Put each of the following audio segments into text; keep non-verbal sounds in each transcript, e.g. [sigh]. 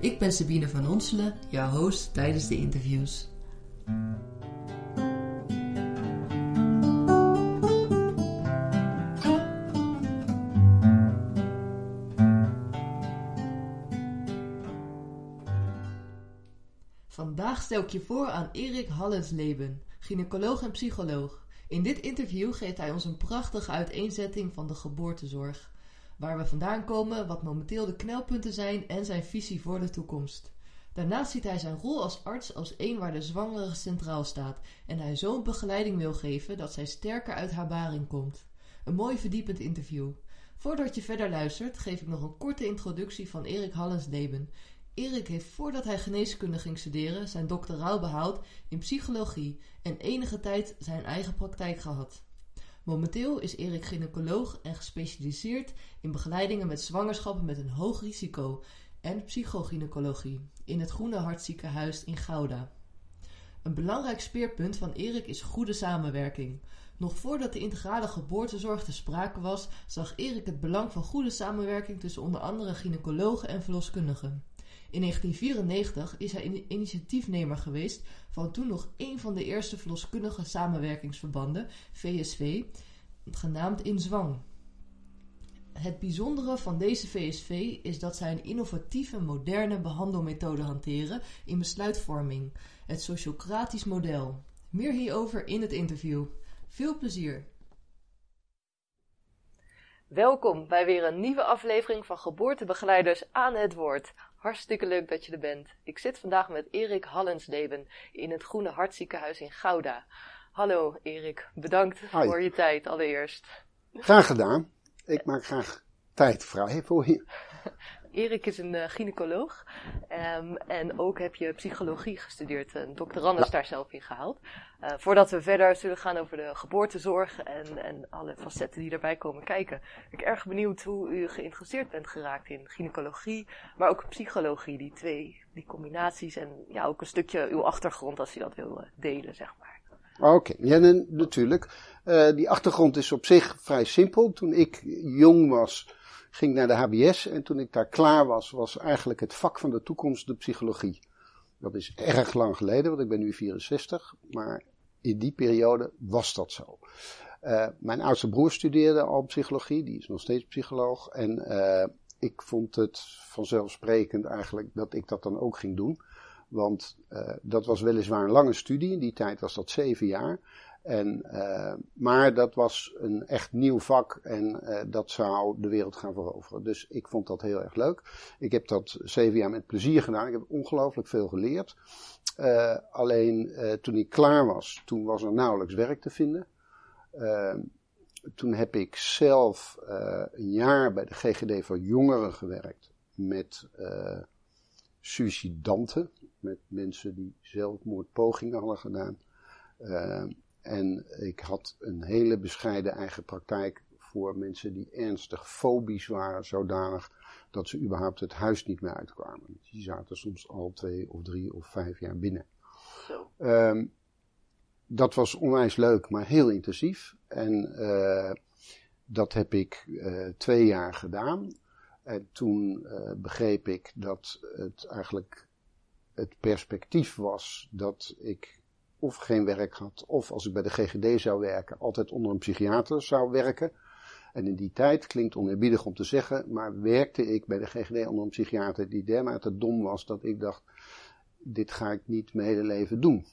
Ik ben Sabine van Onselen, jouw host tijdens de interviews. Vandaag stel ik je voor aan Erik Hallensleben, gynaecoloog en psycholoog. In dit interview geeft hij ons een prachtige uiteenzetting van de geboortezorg waar we vandaan komen, wat momenteel de knelpunten zijn en zijn visie voor de toekomst. Daarnaast ziet hij zijn rol als arts als een waar de zwangere centraal staat en hij zo'n begeleiding wil geven dat zij sterker uit haar baring komt. Een mooi verdiepend interview. Voordat je verder luistert, geef ik nog een korte introductie van Erik Hallensleben. Erik heeft voordat hij geneeskunde ging studeren zijn doctoraal behaald in psychologie en enige tijd zijn eigen praktijk gehad. Momenteel is Erik gynaecoloog en gespecialiseerd in begeleidingen met zwangerschappen met een hoog risico en psychogynecologie in het Groene Hartziekenhuis in Gouda. Een belangrijk speerpunt van Erik is goede samenwerking. Nog voordat de integrale geboortezorg te sprake was, zag Erik het belang van goede samenwerking tussen onder andere gynaecologen en verloskundigen. In 1994 is hij initiatiefnemer geweest van toen nog een van de eerste verloskundige samenwerkingsverbanden, VSV, genaamd In Zwang. Het bijzondere van deze VSV is dat zij een innovatieve, moderne behandelmethode hanteren in besluitvorming, het sociocratisch model. Meer hierover in het interview. Veel plezier! Welkom bij weer een nieuwe aflevering van Geboortebegeleiders aan het Woord. Hartstikke leuk dat je er bent. Ik zit vandaag met Erik Hallensleben in het Groene Hartziekenhuis in Gouda. Hallo Erik, bedankt voor je tijd allereerst. Graag gedaan. Ik maak graag tijd vrij voor je. [laughs] Erik is een uh, gynaecoloog um, en ook heb je psychologie gestudeerd. Een doctorandus daar zelf in gehaald. Uh, voordat we verder zullen gaan over de geboortezorg en, en alle facetten die daarbij komen kijken. Ben ik erg benieuwd hoe u geïnteresseerd bent geraakt in gynaecologie, maar ook psychologie. Die twee, die combinaties en ja, ook een stukje uw achtergrond als u dat wil uh, delen, zeg maar. Oké, okay. ja, natuurlijk. die achtergrond is op zich vrij simpel. Toen ik jong was, ging naar de HBS en toen ik daar klaar was, was eigenlijk het vak van de toekomst de psychologie. Dat is erg lang geleden, want ik ben nu 64, maar in die periode was dat zo. Uh, mijn oudste broer studeerde al psychologie, die is nog steeds psycholoog. En uh, ik vond het vanzelfsprekend eigenlijk dat ik dat dan ook ging doen. Want uh, dat was weliswaar een lange studie, in die tijd was dat zeven jaar. En, uh, maar dat was een echt nieuw vak en uh, dat zou de wereld gaan veroveren. Dus ik vond dat heel erg leuk. Ik heb dat zeven jaar met plezier gedaan. Ik heb ongelooflijk veel geleerd. Uh, alleen toen ik klaar was, toen was er nauwelijks werk te vinden. toen heb ik zelf een jaar bij de GGD voor jongeren gewerkt met suicidanten. Met mensen die zelfmoordpogingen hadden gedaan. En ik had een hele bescheiden eigen praktijk voor mensen die ernstig fobisch waren, zodanig dat ze überhaupt het huis niet meer uitkwamen. Die zaten soms al twee of drie of vijf jaar binnen. Um, dat was onwijs leuk, maar heel intensief. En uh, dat heb ik uh, twee jaar gedaan. En toen uh, begreep ik dat het eigenlijk het perspectief was dat ik of geen werk had, of als ik bij de GGD zou werken, altijd onder een psychiater zou werken. En in die tijd, klinkt oneerbiedig om te zeggen, maar werkte ik bij de GGD onder een psychiater die dermate dom was dat ik dacht, dit ga ik niet mijn hele leven doen.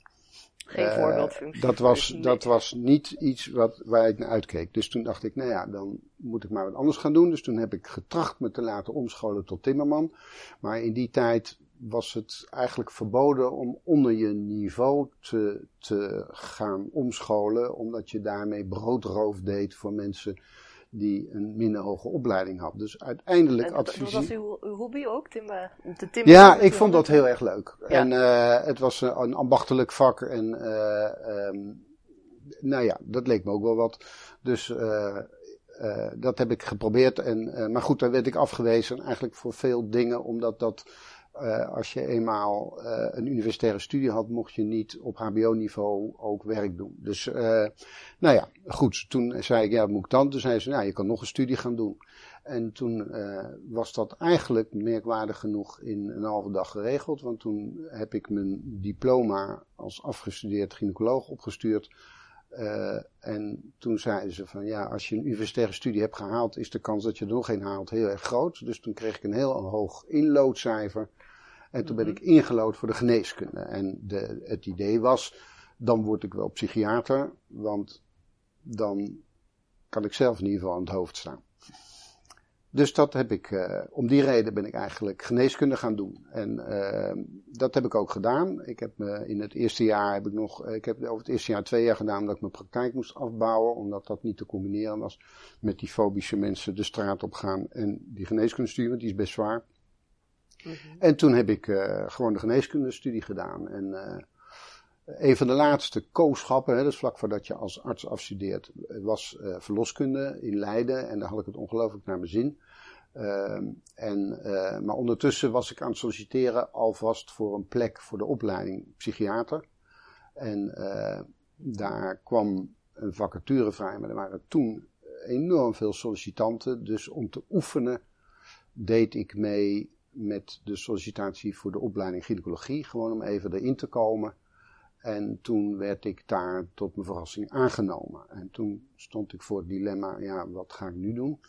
Geen uh, voorbeeldfunctie. Dat was, dat was niet iets wat, waar ik naar uitkeek. Dus toen dacht ik, nou ja, dan moet ik maar wat anders gaan doen. Dus toen heb ik getracht me te laten omscholen tot timmerman. Maar in die tijd was het eigenlijk verboden om onder je niveau te, te gaan omscholen, omdat je daarmee broodroof deed voor mensen die een minder hoge opleiding had. Dus uiteindelijk adviseer... was uw, uw hobby ook, timmer? Te timmeren Ja, ik vond dat heel erg leuk. Ja. En eh, het was een, een ambachtelijk vak en eh, ehm, nou ja, dat leek me ook wel wat. Dus eh, eh, dat heb ik geprobeerd. En, eh, maar goed, daar werd ik afgewezen eigenlijk voor veel dingen, omdat dat eh, als je eenmaal eh, een universitaire studie had, mocht je niet op HBO-niveau ook werk doen. Dus, eh, nou ja, goed. Toen zei ik, ja, wat moet ik dan? Toen zei ze, nou, je kan nog een studie gaan doen. En toen was dat eigenlijk merkwaardig genoeg in een halve dag geregeld. Want toen heb ik mijn diploma als afgestudeerd gynaecoloog opgestuurd. En toen zeiden ze van ja, als je een universitaire studie hebt gehaald, is de kans dat je er nog een haalt heel erg groot. Dus toen kreeg ik een heel hoog inloodcijfer. En toen ben ik ingelood voor de geneeskunde. En de, het idee was, dan word ik wel psychiater, want dan kan ik zelf in ieder geval aan het hoofd staan. Dus dat heb ik, eh, om die reden ben ik eigenlijk geneeskunde gaan doen. En eh, dat heb ik ook gedaan. Ik heb me in het eerste jaar heb ik nog, ik heb over het eerste jaar twee jaar gedaan omdat ik mijn praktijk moest afbouwen, omdat dat niet te combineren was met die fobische mensen de straat op gaan en die geneeskundestudie, want die is best zwaar. Mhm. En toen heb ik eh, gewoon de geneeskundestudie gedaan. En eh, een van de laatste kooschappen, hè, dus vlak voordat je als arts afstudeert, was eh, verloskunde in Leiden. En daar had ik het ongelooflijk naar mijn zin. Ehm, en, maar ondertussen was ik aan het solliciteren alvast voor een plek voor de opleiding psychiater. En daar kwam een vacature vrij, maar er waren toen enorm veel sollicitanten. Dus om te oefenen deed ik mee met de sollicitatie voor de opleiding gynaecologie. Gewoon om even erin te komen. En toen werd ik daar tot mijn verrassing aangenomen. En toen stond ik voor het dilemma, ja, wat ga ik nu doen?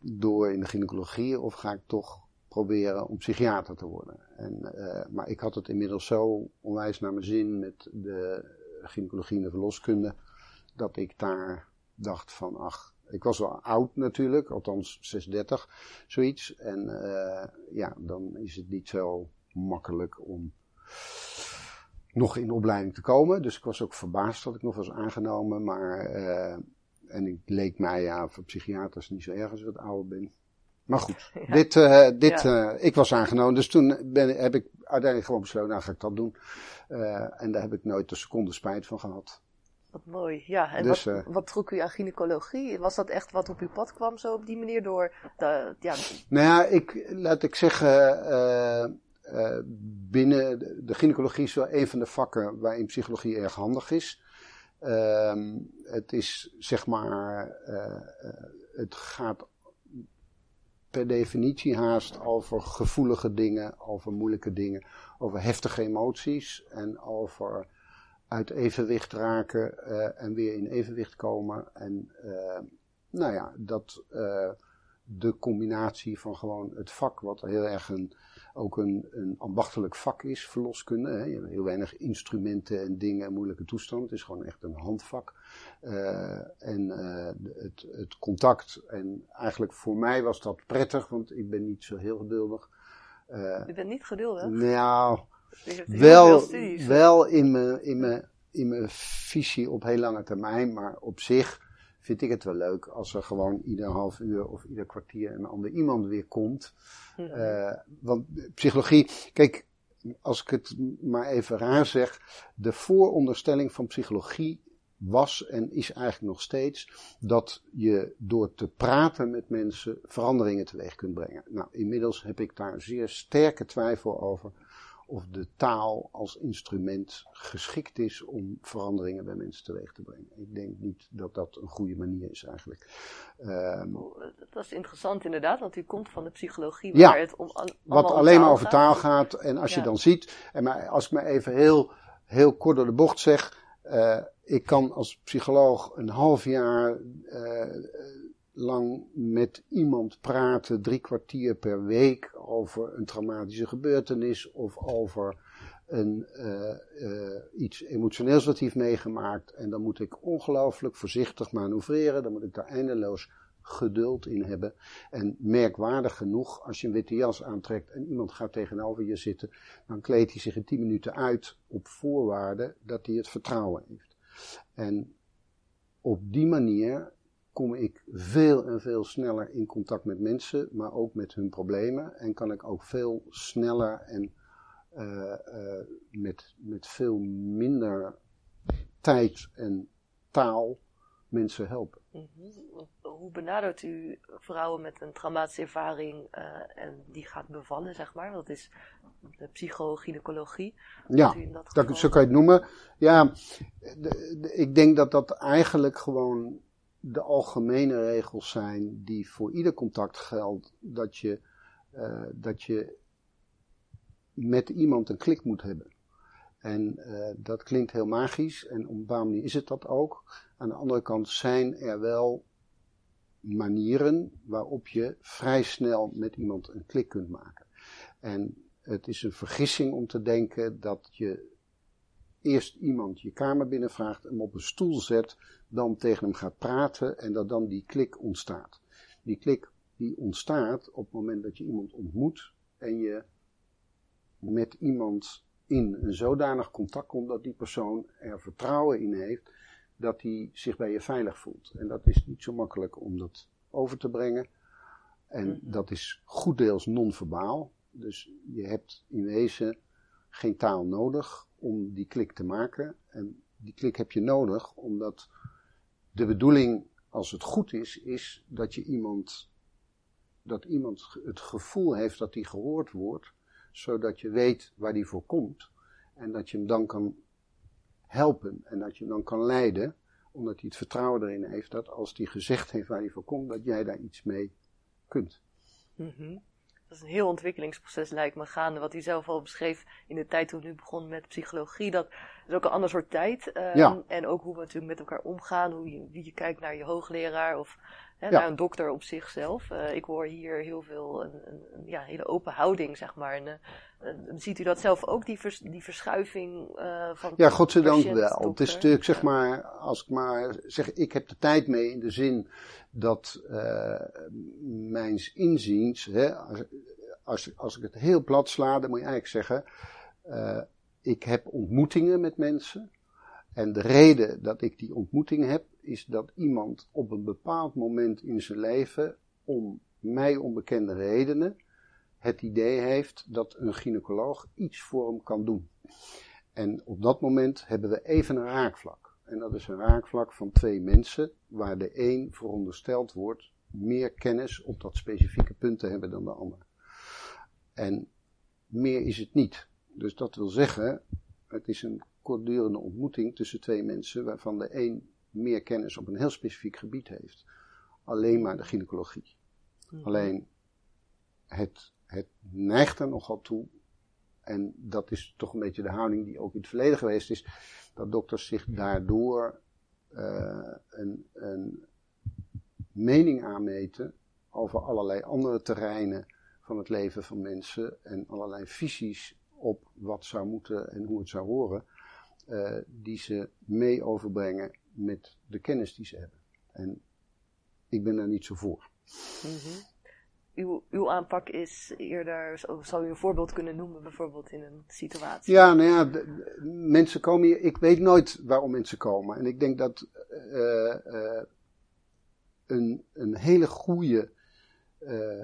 Door in de gynaecologie of ga ik toch proberen om psychiater te worden? En, eh, maar ik had het inmiddels zo onwijs naar mijn zin met de gynaecologie en de verloskunde, dat ik daar dacht van, ach, ik was wel oud natuurlijk, althans 36, zoiets. En eh, ja, dan is het niet zo makkelijk om nog in opleiding te komen. Dus ik was ook verbaasd dat ik nog was aangenomen. Maar, eh, en ik leek mij, ja, voor psychiaters niet zo erg als ik wat ouder ben. Maar goed, [laughs] Ja. dit, eh, dit, Ja. ik was aangenomen. Dus toen ben, heb ik uiteindelijk gewoon besloten, nou ga ik dat doen. En daar heb ik nooit een seconde spijt van gehad. Wat mooi. Ja, en Dus, wat, eh, wat trok u aan gynaecologie? Was dat echt wat op uw pad kwam zo op die manier door? De, ja, Nou ja, ik, laat ik zeggen, eh, eh, binnen de, de gynaecologie is wel een van de vakken waarin psychologie erg handig is. Ehm, het is zeg maar, het gaat per definitie haast over gevoelige dingen, over moeilijke dingen, over heftige emoties en over uit evenwicht raken eh, en weer in evenwicht komen. En eh, nou ja, dat eh, de combinatie van gewoon het vak, wat heel erg een, ook een, een ambachtelijk vak is, verloskunde. Hè. Je hebt heel weinig instrumenten en dingen en moeilijke toestand. Het is gewoon echt een handvak. En het, het contact. En eigenlijk voor mij was dat prettig, want ik ben niet zo heel geduldig. U bent niet geduldig. nou, wel, wel in mijn, in, mijn, in mijn visie op heel lange termijn, maar op zich vind ik het wel leuk als er gewoon ieder half uur of ieder kwartier een ander iemand weer komt. Mhm. Eh, want psychologie, kijk, als ik het maar even raar zeg, de vooronderstelling van psychologie was en is eigenlijk nog steeds dat je door te praten met mensen veranderingen teweeg kunt brengen. Nou, inmiddels heb ik daar zeer sterke twijfel over of de taal als instrument geschikt is om veranderingen bij mensen teweeg te brengen. Ik denk niet dat dat een goede manier is eigenlijk. Ehm, Dat is interessant inderdaad, want u komt van de psychologie Ja, het om, al- Wat alleen maar over taal gaat. En als je dan ziet, en maar als ik maar even heel, heel kort door de bocht zeg. eh, ik kan als psycholoog een half jaar eh, lang met iemand praten, drie kwartier per week, over een traumatische gebeurtenis of over een, eh, iets emotioneels wat hij heeft meegemaakt. En dan moet ik ongelooflijk voorzichtig manoeuvreren. Dan moet ik daar eindeloos geduld in hebben. En merkwaardig genoeg, als je een witte jas aantrekt en iemand gaat tegenover je zitten, dan kleedt hij zich in 10 minuten uit op voorwaarde dat hij het vertrouwen heeft. En op die manier kom ik veel en veel sneller in contact met mensen, maar ook met hun problemen. En kan ik ook veel sneller en uh, uh, met, met veel minder tijd en taal mensen helpen. Mm -hmm. Hoe benadert u vrouwen met een traumatische ervaring uh, en die gaat bevallen, zeg maar? Dat is de psychogynecologie. Ja, dat, dat zo kan je het noemen. Ja, de, de, ik denk dat dat eigenlijk gewoon de algemene regels zijn die voor ieder contact geldt. Dat je, uh, dat je met iemand een klik moet hebben. En uh, dat klinkt heel magisch en op een bepaalde manier is het dat ook. Aan de andere kant zijn er wel manieren waarop je vrij snel met iemand een klik kunt maken. En het is een vergissing om te denken dat je eerst iemand je kamer binnenvraagt, hem op een stoel zet, dan tegen hem gaat praten en dat dan die klik ontstaat. Die klik die ontstaat op het moment dat je iemand ontmoet en je met iemand in een zodanig contact komt dat die persoon er vertrouwen in heeft dat hij zich bij je veilig voelt. En dat is niet zo makkelijk om dat over te brengen. En mhm. dat is goed deels non-verbaal. Dus je hebt in wezen geen taal nodig om die klik te maken. En die klik heb je nodig omdat de bedoeling, als het goed is, is dat je iemand, dat iemand het gevoel heeft dat hij gehoord wordt, zodat je weet waar die voor komt. En dat je hem dan kan helpen en dat je hem dan kan leiden, omdat hij het vertrouwen erin heeft dat als hij gezegd heeft waar hij voor komt, dat jij daar iets mee kunt. Dat is een heel ontwikkelingsproces, lijkt me, gaande. Wat hij zelf al beschreef in de tijd toen hij begon met psychologie. Dat is ook een ander soort tijd. Um, ja. En ook hoe we natuurlijk met elkaar omgaan. Hoe je, wie je kijkt naar je hoogleraar of hè, ja. naar een dokter op zichzelf. Uh, ik hoor hier heel veel, een, een, een, ja, hele open houding, zeg maar. En, uh, ziet u dat zelf ook, die, vers, die verschuiving uh, van Ja, godzijdank wel. Het is natuurlijk, zeg maar, als ik maar zeg, ik heb de tijd mee in de zin dat uh, mijns inziens, hè, als, als, als ik het heel plat sla, dan moet je eigenlijk zeggen, uh, ik heb ontmoetingen met mensen. En de reden dat ik die ontmoeting heb, is dat iemand op een bepaald moment in zijn leven, om mij onbekende redenen, het idee heeft dat een gynaecoloog iets voor hem kan doen. En op dat moment hebben we even een raakvlak. En dat is een raakvlak van twee mensen, waar de een verondersteld wordt meer kennis op dat specifieke punt te hebben dan de ander. En meer is het niet. Dus dat wil zeggen, het is een kortdurende ontmoeting tussen twee mensen, waarvan de een meer kennis op een heel specifiek gebied heeft. Alleen maar de gynaecologie. Mhm. Alleen het, het neigt er nogal toe, en dat is toch een beetje de houding die ook in het verleden geweest is dat dokters zich daardoor uh, een, een mening aanmeten over allerlei andere terreinen van het leven van mensen en allerlei visies op wat zou moeten en hoe het zou horen, uh, die ze mee overbrengen met de kennis die ze hebben. En ik ben daar niet zo voor. Mm -hmm uw, uw aanpak is eerder, zou u een voorbeeld kunnen noemen, bijvoorbeeld in een situatie? Ja, nou ja, mensen komen hier, ik weet nooit waarom mensen komen. En ik denk dat uh, uh, een, een hele goede uh,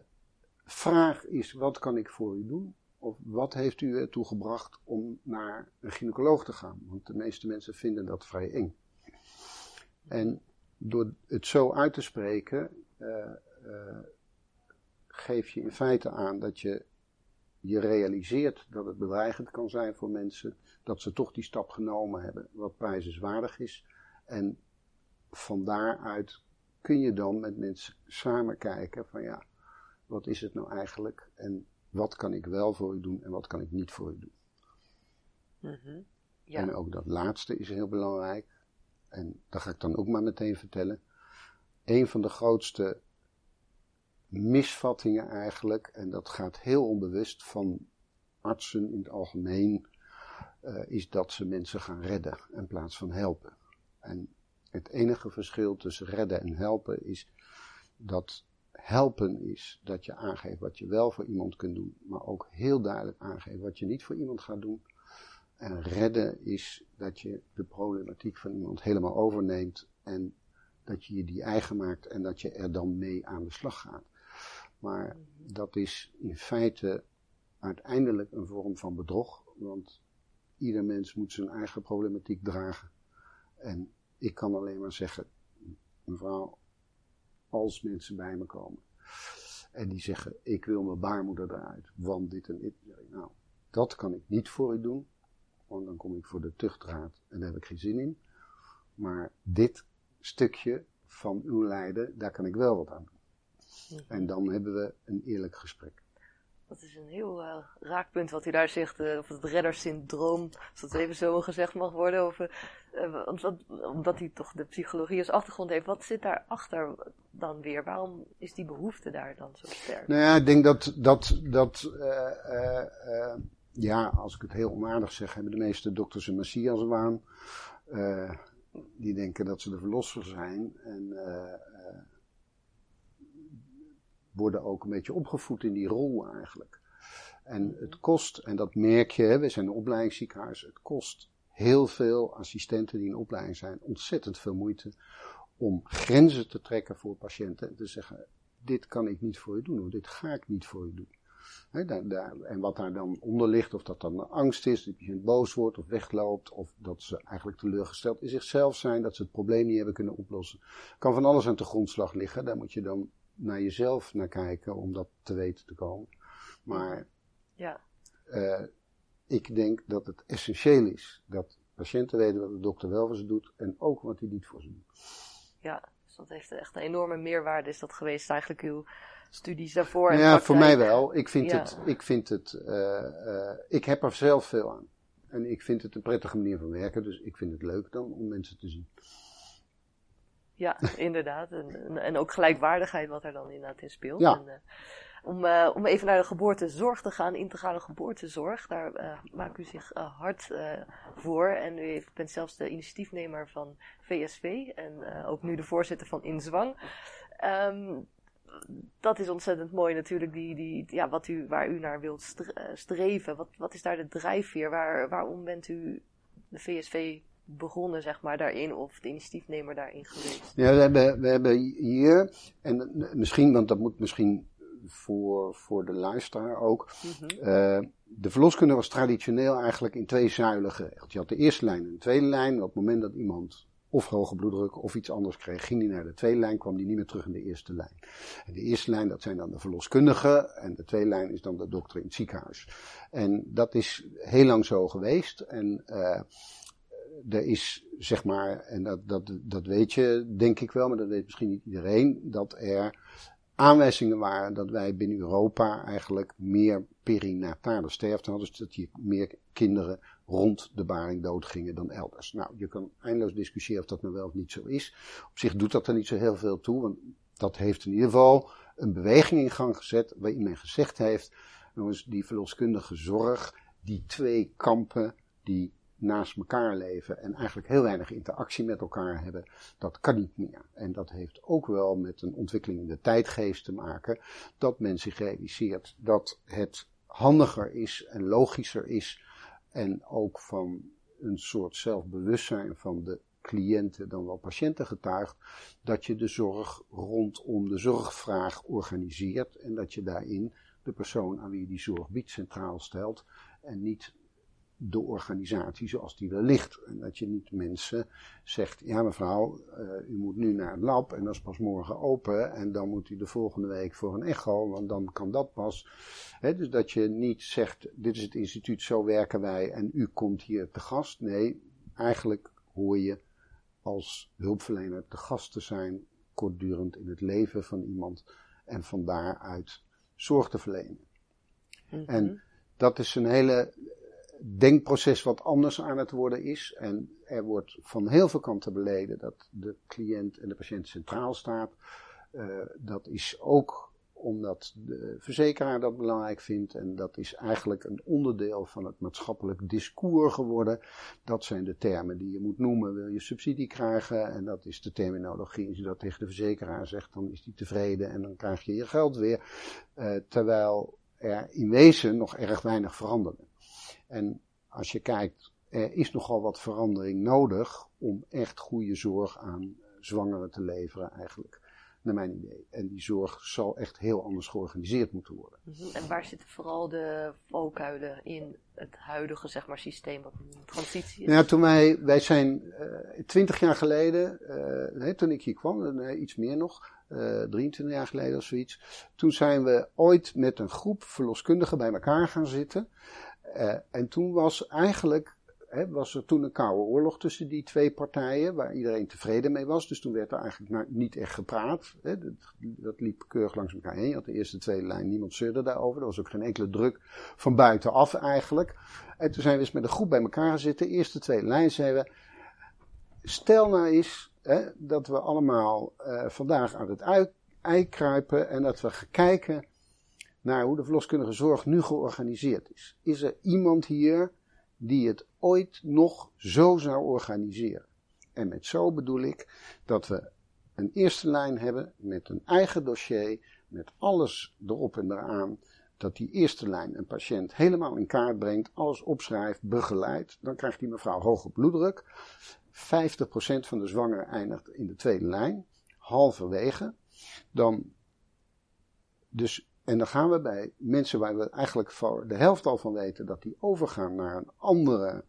vraag is: wat kan ik voor u doen? Of wat heeft u ertoe gebracht om naar een gynaecoloog te gaan? Want de meeste mensen vinden dat vrij eng. En door het zo uit te spreken geef je in feite aan dat je je realiseert dat het bedreigend kan zijn voor mensen, dat ze toch die stap genomen hebben, wat prijzenswaardig is. En van daaruit kun je dan met mensen samen kijken van ja, wat is het nou eigenlijk en wat kan ik wel voor u doen en wat kan ik niet voor u doen. Mm ja. En ook dat laatste is heel belangrijk. En dat ga ik dan ook maar meteen vertellen. Een van de grootste misvattingen eigenlijk, en dat gaat heel onbewust van artsen in het algemeen, uh, is dat ze mensen gaan redden in plaats van helpen. En het enige verschil tussen redden en helpen is dat helpen is dat je aangeeft wat je wel voor iemand kunt doen, maar ook heel duidelijk aangeeft wat je niet voor iemand gaat doen. En redden is dat je de problematiek van iemand helemaal overneemt en dat je je die eigen maakt en dat je er dan mee aan de slag gaat. Maar dat is in feite uiteindelijk een vorm van bedrog, want ieder mens moet zijn eigen problematiek dragen. En ik kan alleen maar zeggen, mevrouw, als mensen bij me komen en die zeggen, ik wil mijn baarmoeder eruit, want dit en dit. Nou, dat kan ik niet voor u doen, want dan kom ik voor de tuchtraad en daar heb ik geen zin in. Maar dit stukje van uw lijden, daar kan ik wel wat aan. En dan hebben we een eerlijk gesprek. Dat is een heel uh, raakpunt wat u daar zegt, uh, of het reddersyndroom, als dat even zo gezegd mag worden. Of, uh, omdat, omdat hij toch de psychologie als achtergrond heeft. Wat zit daarachter dan weer? Waarom is die behoefte daar dan zo sterk? Nou ja, ik denk dat, dat, dat ja, als ik het heel onaardig zeg, hebben de meeste dokters een messiaswaan. die denken dat ze de verlosser zijn. En worden ook een beetje opgevoed in die rol eigenlijk. En het kost, en dat merk je, we zijn een opleidingsziekenhuis, het kost heel veel assistenten die in opleiding zijn ontzettend veel moeite om grenzen te trekken voor patiënten en te zeggen, dit kan ik niet voor je doen, of dit ga ik niet voor je doen. daar, en wat daar dan onder ligt, of dat dan angst is, dat patiënt boos wordt of wegloopt, of dat ze eigenlijk teleurgesteld in zichzelf zijn, dat ze het probleem niet hebben kunnen oplossen. Kan van alles aan de grondslag liggen, daar moet je dan naar jezelf naar kijken om dat te weten te komen. Maar ja. Uh, ik denk dat het essentieel is dat patiënten weten wat de dokter wel voor ze doet en ook wat hij niet voor ze doet. Ja, dus dat heeft echt een enorme meerwaarde is dat geweest eigenlijk uw studies daarvoor. En ja, voor mij wel. Ik vind het, ik vind het, uh, uh, ik heb er zelf veel aan. En ik vind het een prettige manier van werken, dus ik vind het leuk dan om mensen te zien. Ja, inderdaad. En, en, ook gelijkwaardigheid wat er dan inderdaad in speelt. Ja. En, uh, om, uh, om even naar de geboortezorg te gaan, integrale geboortezorg, daar uh, maakt u zich hard voor. En u heeft, bent zelfs de initiatiefnemer van VSV en ook nu de voorzitter van Inzwang. Um, dat is ontzettend mooi natuurlijk, die, die, ja, wat u, waar u naar wilt streven. Wat, wat is daar de drijfveer? Waar, waarom bent u de VSV begonnen, zeg maar, daarin, of de initiatiefnemer daarin geweest? Ja, we hebben, we hebben hier, en misschien, want dat moet misschien voor, voor de luisteraar ook. Mm de verloskunde was traditioneel eigenlijk in twee zuilen geregeld. Je had de eerste lijn en de tweede lijn. Op het moment dat iemand of hoge bloeddruk of iets anders kreeg, ging hij naar de tweede lijn, kwam hij niet meer terug in de eerste lijn. En de eerste lijn, dat zijn dan de verloskundigen, en de tweede lijn is dan de dokter in het ziekenhuis. En dat is heel lang zo geweest. En uh, er is, zeg maar, en dat, dat, dat weet je denk ik wel, maar dat weet misschien niet iedereen, dat er aanwijzingen waren dat wij binnen Europa eigenlijk meer perinatale sterfte hadden. Dus dat hier meer kinderen rond de baring doodgingen dan elders. Nou, je kan eindeloos discussiëren of dat nou wel of niet zo is. Op zich doet dat er niet zo heel veel toe, want dat heeft in ieder geval een beweging in gang gezet waarin men gezegd heeft, jongens, die verloskundige zorg, die twee kampen, die naast elkaar leven en eigenlijk heel weinig interactie met elkaar hebben, dat kan niet meer. En dat heeft ook wel met een ontwikkeling in de tijdgeest te maken, dat men zich realiseert dat het handiger is en logischer is en ook van een soort zelfbewustzijn van de cliënten dan wel patiënten getuigt, dat je de zorg rondom de zorgvraag organiseert en dat je daarin de persoon aan wie je die zorg biedt centraal stelt en niet de organisatie zoals die er ligt. En dat je niet mensen zegt, ja mevrouw, uh, u moet nu naar het lab en dat is pas morgen open en dan moet u de volgende week voor een echo, want dan kan dat pas. He, dus dat je niet zegt, dit is het instituut, zo werken wij en u komt hier te gast. Nee, eigenlijk hoor je als hulpverlener te gast te zijn, kortdurend in het leven van iemand en van daaruit zorg te verlenen. Mm -hmm. En dat is een hele denkproces wat anders aan het worden is. En er wordt van heel veel kanten beleden dat de cliënt en de patiënt centraal staat. Uh, dat is ook omdat de verzekeraar dat belangrijk vindt. En dat is eigenlijk een onderdeel van het maatschappelijk discours geworden. Dat zijn de termen die je moet noemen. Wil je subsidie krijgen? En dat is de terminologie. Als je dat tegen de verzekeraar zegt, dan is die tevreden en dan krijg je je geld weer. Uh, terwijl er in wezen nog erg weinig veranderde. En als je kijkt, er is nogal wat verandering nodig om echt goede zorg aan zwangeren te leveren eigenlijk naar mijn idee. En die zorg zal echt heel anders georganiseerd moeten worden. Mhm. En waar zitten vooral de valkuilen in het huidige zeg maar, systeem wat een transitie is? Nou ja, toen wij, wij zijn uh, twintig jaar geleden, uh, toen ik hier kwam, uh, iets meer nog, 23 jaar geleden of zoiets. Toen zijn we ooit met een groep verloskundigen bij elkaar gaan zitten. En toen was eigenlijk was er toen een koude oorlog tussen die twee partijen, waar iedereen tevreden mee was. Dus toen werd er eigenlijk niet echt gepraat. dat, dat, liep keurig langs elkaar heen. Je had de eerste tweede lijn, niemand zeurde daarover. Er was ook geen enkele druk van buitenaf eigenlijk. En toen zijn we eens met een groep bij elkaar gaan zitten. Eerste, tweede lijn zeiden we, stel nou eens dat we allemaal uh, vandaag uit het ei kruipen en dat we gaan kijken naar hoe de verloskundige zorg nu georganiseerd is. Is er iemand hier die het ooit nog zo zou organiseren. En met zo bedoel ik dat we een eerste lijn hebben met een eigen dossier, met alles erop en eraan. Dat die eerste lijn een patiënt helemaal in kaart brengt, alles opschrijft, begeleidt. Dan krijgt die mevrouw hoge bloeddruk. 50% van de zwanger eindigt in de tweede lijn, halverwege. Dan, dus en dan gaan we bij mensen waar we eigenlijk voor de helft al van weten dat die overgaan naar een andere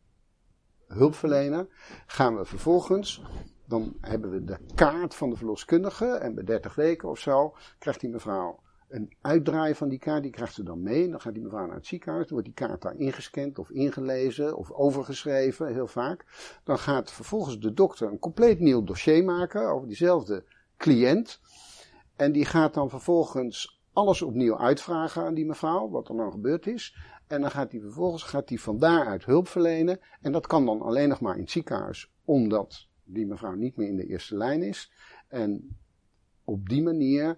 hulpverlener, gaan we vervolgens, dan hebben we de kaart van de verloskundige en bij 30 weken of zo krijgt die mevrouw een uitdraai van die kaart, die krijgt ze dan mee. Dan gaat die mevrouw naar het ziekenhuis, dan wordt die kaart daar ingescand of ingelezen of overgeschreven, heel vaak. Dan gaat vervolgens de dokter een compleet nieuw dossier maken over diezelfde cliënt. En die gaat dan vervolgens alles opnieuw uitvragen aan die mevrouw, wat er nou gebeurd is. En dan gaat hij vervolgens gaat hij van daaruit hulp verlenen. En dat kan dan alleen nog maar in het ziekenhuis, omdat die mevrouw niet meer in de eerste lijn is. En op die manier,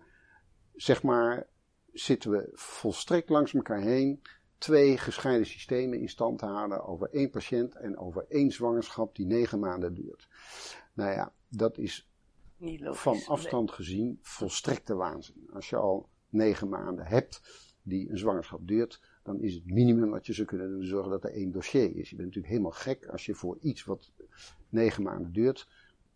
zeg maar, zitten we volstrekt langs elkaar heen twee gescheiden systemen in stand te houden over één patiënt en over één zwangerschap die negen maanden duurt. Nou ja, dat is van afstand gezien volstrekte waanzin. Als je al negen maanden hebt die een zwangerschap duurt, dan is het minimum wat je zou kunnen doen zorgen dat er één dossier is. Je bent natuurlijk helemaal gek als je voor iets wat negen maanden duurt,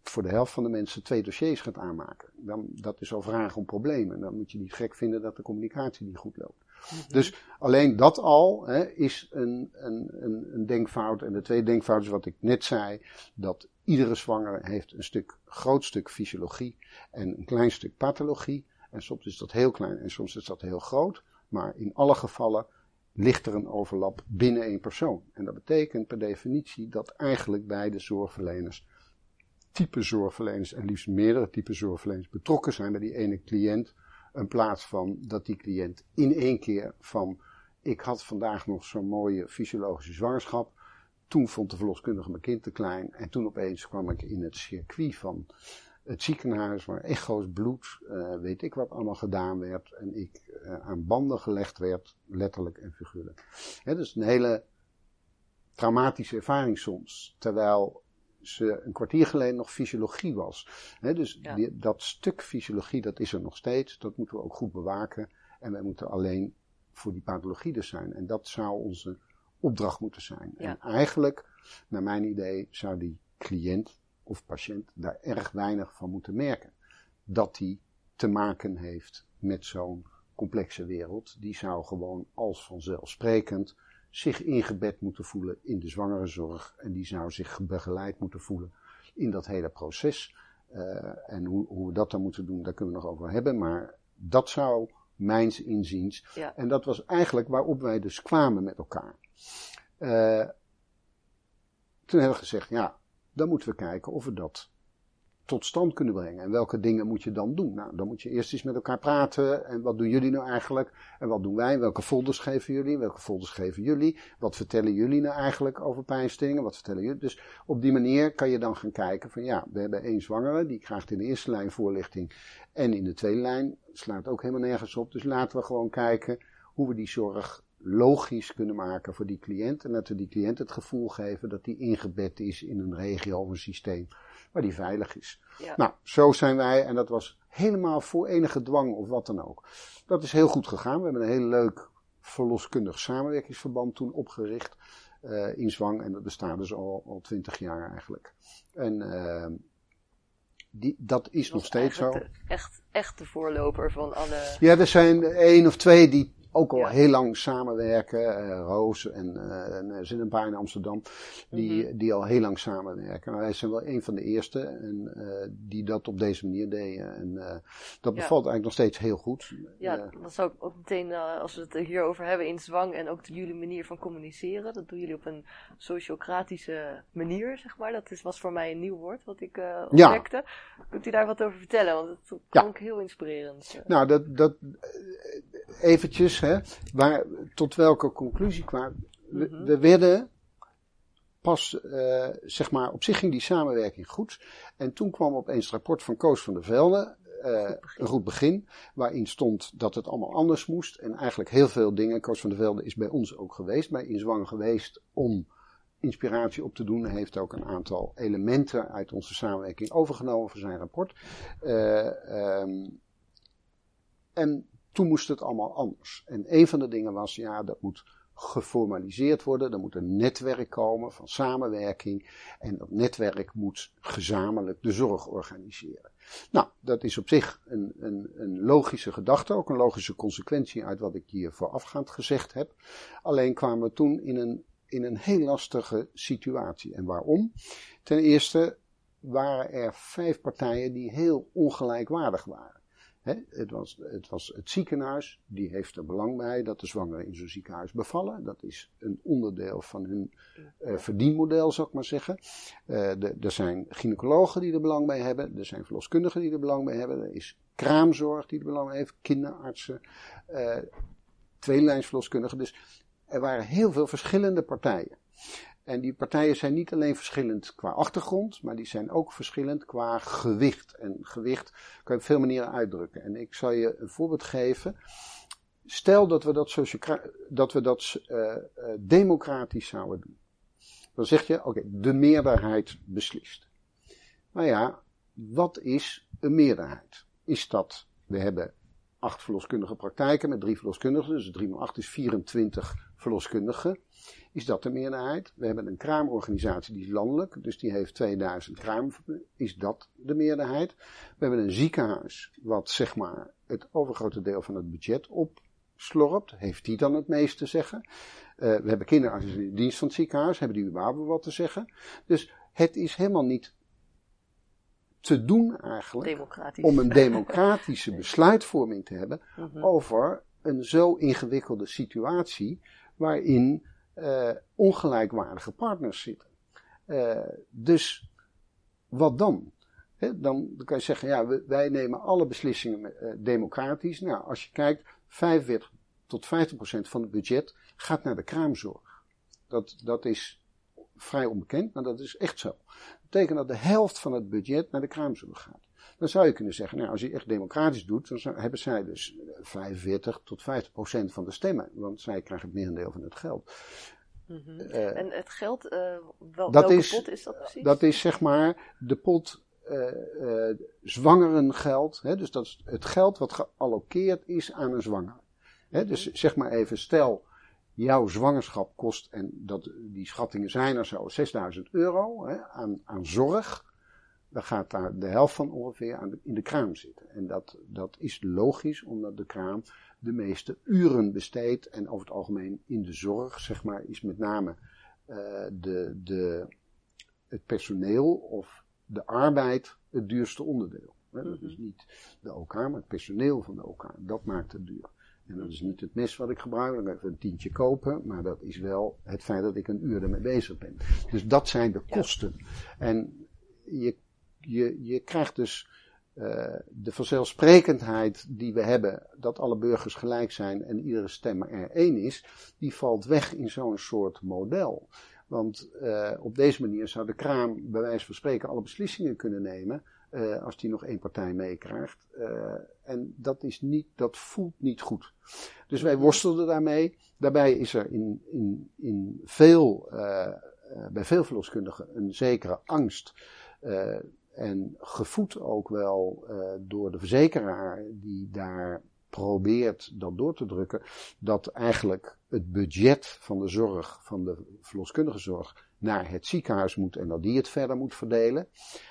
voor de helft van de mensen twee dossiers gaat aanmaken. Dan, dat is al vragen om problemen. Dan moet je niet gek vinden dat de communicatie niet goed loopt. Mhm. Dus alleen dat al hè, is een, een, een, een, denkfout. En de tweede denkfout is wat ik net zei: dat iedere zwanger heeft een stuk, groot stuk fysiologie en een klein stuk pathologie. En soms is dat heel klein en soms is dat heel groot. Maar in alle gevallen ligt er een overlap binnen één persoon. En dat betekent per definitie dat eigenlijk beide zorgverleners, type zorgverleners en liefst meerdere type zorgverleners betrokken zijn bij die ene cliënt. In plaats van dat die cliënt in één keer van ik had vandaag nog zo'n mooie fysiologische zwangerschap. Toen vond de verloskundige mijn kind te klein. En toen opeens kwam ik in het circuit van het ziekenhuis waar echo's, bloed, uh, weet ik wat allemaal gedaan werd. En ik uh, aan banden gelegd werd, letterlijk en figuurlijk. He, dus een hele traumatische ervaring soms. Terwijl ze een kwartier geleden nog fysiologie was. He, dus die, dat stuk fysiologie, dat is er nog steeds. Dat moeten we ook goed bewaken. En wij moeten alleen voor die pathologie er zijn. En dat zou onze opdracht moeten zijn. Ja. En eigenlijk, naar mijn idee, zou die cliënt of patiënt daar erg weinig van moeten merken. Dat die te maken heeft met zo'n complexe wereld. Die zou gewoon als vanzelfsprekend zich ingebed moeten voelen in de zwangerenzorg. En die zou zich begeleid moeten voelen in dat hele proces. Uh, en hoe, hoe, we dat dan moeten doen, daar kunnen we nog over hebben. Maar dat zou mijns inziens. Ja. En dat was eigenlijk waarop wij dus kwamen met elkaar. Uh, toen hebben we gezegd, ja, dan moeten we kijken of we dat tot stand kunnen brengen. En welke dingen moet je dan doen? Nou, dan moet je eerst eens met elkaar praten. En wat doen jullie nou eigenlijk? En wat doen wij? Welke folders geven jullie? Welke folders geven jullie? Wat vertellen jullie nou eigenlijk over pijnstingen? Wat vertellen jullie? Dus op die manier kan je dan gaan kijken van ja, we hebben één zwangere. Die krijgt in de eerste lijn voorlichting. En in de tweede lijn slaat ook helemaal nergens op. Dus laten we gewoon kijken hoe we die zorg logisch kunnen maken voor die cliënt. En dat we die cliënt het gevoel geven dat die ingebed is in een regio of een systeem waar die veilig is. Nou, zo zijn wij en dat was helemaal voor enige dwang of wat dan ook. Dat is heel goed gegaan. We hebben een heel leuk verloskundig samenwerkingsverband toen opgericht uh, in Zwang. En dat bestaat dus al twintig jaar eigenlijk. En uh, die, dat is nog steeds zo. echt, echt de voorloper van alle. Ja, er zijn één of twee die ook al heel lang samenwerken. Uh, Roos en, uh, en paar in Amsterdam die, mhm. die al heel lang samenwerken. Nou, wij zijn wel een van de eerste en, die dat op deze manier deden. En dat bevalt eigenlijk nog steeds heel goed. Ja, dat zou ik ook meteen, als we het hierover hebben, in zwang en ook de, jullie manier van communiceren. Dat doen jullie op een sociocratische manier, zeg maar. Dat is, was voor mij een nieuw woord wat ik ontdekte. Ja. Kunt u daar wat over vertellen? Want het klonk heel inspirerend. Nou, dat, dat eventjes, hè, waar, tot welke conclusie kwamen. We, mhm. we werden pas, uh, zeg maar, op zich ging die samenwerking goed. En toen kwam opeens het rapport van Koos van der Velde, uh, een goed begin, waarin stond dat het allemaal anders moest. En eigenlijk heel veel dingen, Koos van der Velde is bij ons ook geweest, bij Inzwang geweest om inspiratie op te doen. Hij heeft ook een aantal elementen uit onze samenwerking overgenomen voor zijn rapport. Uh, um, en toen moest het allemaal anders. En een van de dingen was, ja, dat moet geformaliseerd worden. Er moet een netwerk komen van samenwerking. En dat netwerk moet gezamenlijk de zorg organiseren. Nou, dat is op zich een, een, een logische gedachte, ook een logische consequentie uit wat ik hier voorafgaand gezegd heb. Alleen kwamen we toen in een, in een heel lastige situatie. En waarom? Ten eerste waren er vijf partijen die heel ongelijkwaardig waren het, was, het was het ziekenhuis, die heeft er belang bij dat de zwangeren in zo'n ziekenhuis bevallen. Dat is een onderdeel van hun uh, verdienmodel, zou ik maar zeggen. Uh, er zijn gynaecologen die er belang bij hebben, er zijn verloskundigen die er belang bij hebben, er is kraamzorg die er belang bij heeft, kinderartsen, uh, tweelijnsverloskundigen. Dus er waren heel veel verschillende partijen. En die partijen zijn niet alleen verschillend qua achtergrond, maar die zijn ook verschillend qua gewicht. En gewicht kan je op veel manieren uitdrukken. En ik zal je een voorbeeld geven. Stel dat we dat, dat, we dat uh, democratisch zouden doen. Dan zeg je, oké, de meerderheid beslist. Maar ja, wat is een meerderheid? Is dat, we hebben acht verloskundige praktijken met drie verloskundigen, dus 3 x 8 is 24 verloskundigen is dat de meerderheid. We hebben een kraamorganisatie die is landelijk, dus die heeft 2000 kraam. Is dat de meerderheid? We hebben een ziekenhuis wat zeg maar het overgrote deel van het budget opslorpt. Heeft die dan het meest te zeggen? Uh, we hebben kinderartsen in de dienst van het ziekenhuis. Hebben die überhaupt wat te zeggen? Dus het is helemaal niet te doen eigenlijk om een democratische besluitvorming te hebben mhm. over een zo ingewikkelde situatie waarin uh, ongelijkwaardige partners zitten. Uh, dus wat dan? dan? kan je zeggen, ja, wij nemen alle beslissingen uh, democratisch. Nou, als je kijkt, 45 tot 50 procent van het budget gaat naar de kraamzorg. Dat, dat is vrij onbekend, maar dat is echt zo. Dat betekent dat de helft van het budget naar de kraamzorg gaat. Dan zou je kunnen zeggen, nou, als je echt democratisch doet, dan hebben zij dus 45 tot 50 procent van de stemmen. Want zij krijgen het merendeel van het geld. Mm -hmm. uh, en het geld, uh, wel, welke is, pot is dat precies? Dat is zeg maar de pot uh, zwangerengeld. Hè, dus dat is het geld wat gealloceerd is aan een zwanger. Hè, dus mhm. zeg maar even, stel jouw zwangerschap kost, en dat, die schattingen zijn er zo, 6000 euro hè, aan, aan zorg dan gaat daar de helft van ongeveer aan in de kraam zitten. En dat, dat is logisch, omdat de kraam de meeste uren besteedt. En over het algemeen in de zorg, zeg maar, is met name uh, de, de, het personeel of de arbeid het duurste onderdeel. Dat is mhm. niet de OK, maar het personeel van de OK. Dat maakt het duur. En dat is niet het mes wat ik gebruik, dan even een tientje kopen, maar dat is wel het feit dat ik een uur ermee bezig ben. Dus dat zijn de kosten. En je je, je krijgt dus uh, de vanzelfsprekendheid die we hebben, dat alle burgers gelijk zijn en iedere stem er één is, die valt weg in zo'n soort model. Want uh, op deze manier zou de kraam bij wijze van spreken alle beslissingen kunnen nemen. Uh, als die nog één partij meekrijgt. en dat, is niet, dat voelt niet goed. Dus wij worstelden daarmee. Daarbij is er in, in, in veel, bij veel verloskundigen een zekere angst en gevoed ook wel uh, door de verzekeraar die daar probeert dat door te drukken, dat eigenlijk het budget van de zorg, van de verloskundige zorg, naar het ziekenhuis moet en dat die het verder moet verdelen.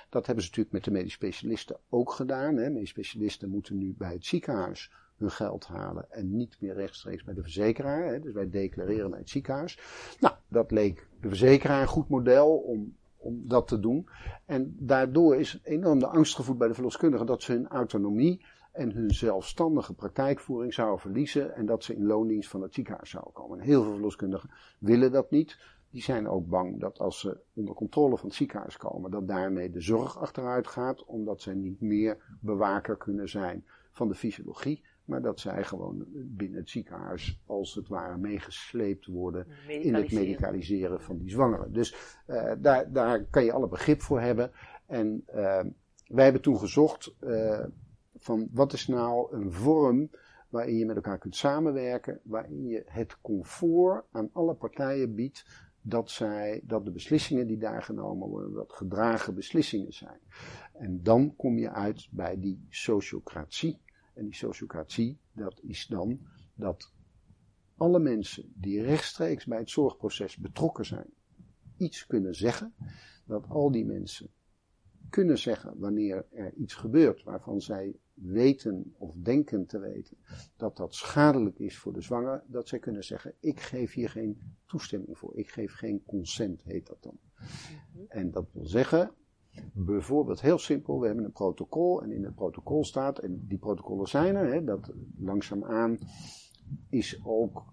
Dat hebben ze natuurlijk met de medisch specialisten ook gedaan. Hè. Medisch specialisten moeten nu bij het ziekenhuis hun geld halen en niet meer rechtstreeks bij de verzekeraar. Hè. Dus wij declareren naar het ziekenhuis. Nou, dat leek de verzekeraar een goed model om, om dat te doen. En daardoor is enorm de angst gevoed bij de verloskundigen dat ze hun autonomie en hun zelfstandige praktijkvoering zouden verliezen en dat ze in loondienst van het ziekenhuis zouden komen. En heel veel verloskundigen willen dat niet. Die zijn ook bang dat als ze onder controle van het ziekenhuis komen, dat daarmee de zorg achteruit gaat, omdat zij niet meer bewaker kunnen zijn van de fysiologie, maar dat zij gewoon binnen het ziekenhuis als het ware meegesleept worden in het medicaliseren van die zwangeren. Dus uh, daar, daar kan je alle begrip voor hebben. En uh, wij hebben toen gezocht uh, van wat is nou een vorm waarin je met elkaar kunt samenwerken, waarin je het comfort aan alle partijen biedt dat, zij, dat de beslissingen die daar genomen worden, dat gedragen beslissingen zijn. En dan kom je uit bij die sociocratie. En die sociocratie, dat is dan dat alle mensen die rechtstreeks bij het zorgproces betrokken zijn, iets kunnen zeggen. Dat al die mensen kunnen zeggen wanneer er iets gebeurt waarvan zij weten of denken te weten dat dat schadelijk is voor de zwanger, dat zij kunnen zeggen: Ik geef hier geen toestemming voor, ik geef geen consent, heet dat dan. Mhm. En dat wil zeggen, bijvoorbeeld heel simpel: we hebben een protocol en in het protocol staat, en die protocollen zijn er, hè, dat langzaamaan is ook,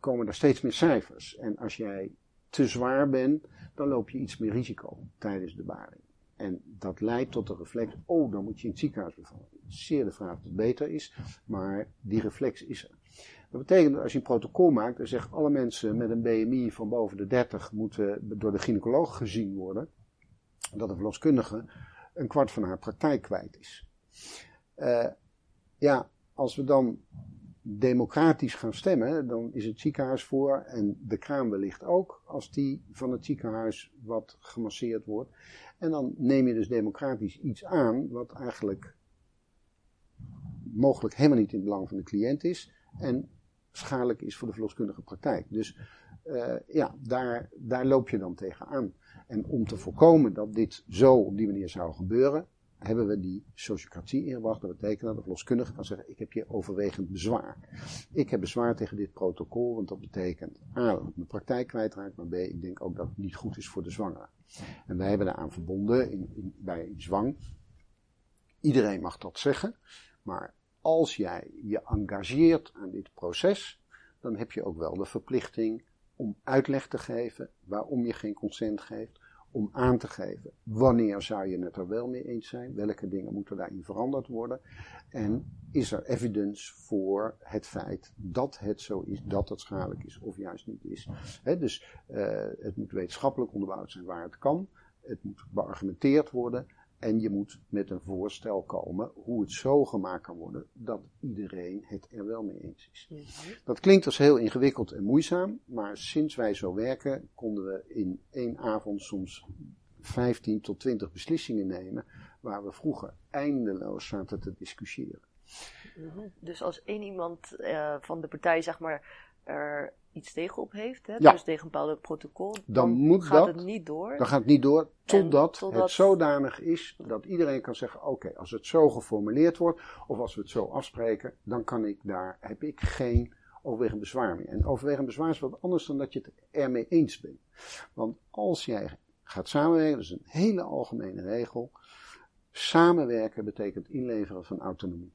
komen er steeds meer cijfers. En als jij te zwaar bent, dan loop je iets meer risico tijdens de baring. En dat leidt tot de reflex, oh, dan moet je in het ziekenhuis bevallen. Zeer de vraag of het beter is, maar die reflex is er. Dat betekent dat als je een protocol maakt en zegt alle mensen met een BMI van boven de 30 moeten door de gynaecoloog gezien worden, dat een verloskundige een kwart van haar praktijk kwijt is. Uh, ja, als we dan democratisch gaan stemmen, dan is het ziekenhuis voor en de kraan wellicht ook, als die van het ziekenhuis wat gemasseerd wordt. En dan neem je dus democratisch iets aan wat eigenlijk mogelijk helemaal niet in het belang van de cliënt is en schadelijk is voor de verloskundige praktijk. Dus uh, ja, daar, daar loop je dan tegenaan. En om te voorkomen dat dit zo op die manier zou gebeuren, hebben we die sociocratie ingebracht. Dat betekent dat de verloskundige kan zeggen, ik heb hier overwegend bezwaar. Ik heb bezwaar tegen dit protocol, want dat betekent A, dat ik mijn praktijk kwijtraak, maar B, ik denk ook dat het niet goed is voor de zwangere. En wij hebben daaraan verbonden bij zwang. Iedereen mag dat zeggen, maar als jij je engageert aan dit proces, dan heb je ook wel de verplichting om uitleg te geven waarom je geen consent geeft, om aan te geven wanneer zou je het er wel mee eens zijn, welke dingen moeten daarin veranderd worden. En is er evidence voor het feit dat het zo is, dat het schadelijk is of juist niet is. dus uh, het moet wetenschappelijk onderbouwd zijn waar het kan, het moet beargumenteerd worden en je moet met een voorstel komen hoe het zo gemaakt kan worden dat iedereen het er wel mee eens is. Dat klinkt als heel ingewikkeld en moeizaam, maar sinds wij zo werken konden we in één avond soms 15 tot 20 beslissingen nemen waar we vroeger eindeloos zaten te discussiëren. Mhm. Dus als één iemand uh, van de partij zeg maar er iets tegenop heeft, hè, ja. dus tegen een bepaald protocol, dan, dan moet gaat dat, het niet door. Dan gaat het niet door totdat, totdat het zodanig is dat iedereen kan zeggen: oké, als het zo geformuleerd wordt of als we het zo afspreken, dan kan ik daar, heb ik geen overwegend bezwaar meer. En overwegend bezwaar is wat anders dan dat je het ermee eens bent. Want als jij gaat samenwerken, dat is een hele algemene regel. Samenwerken betekent inleveren van autonomie.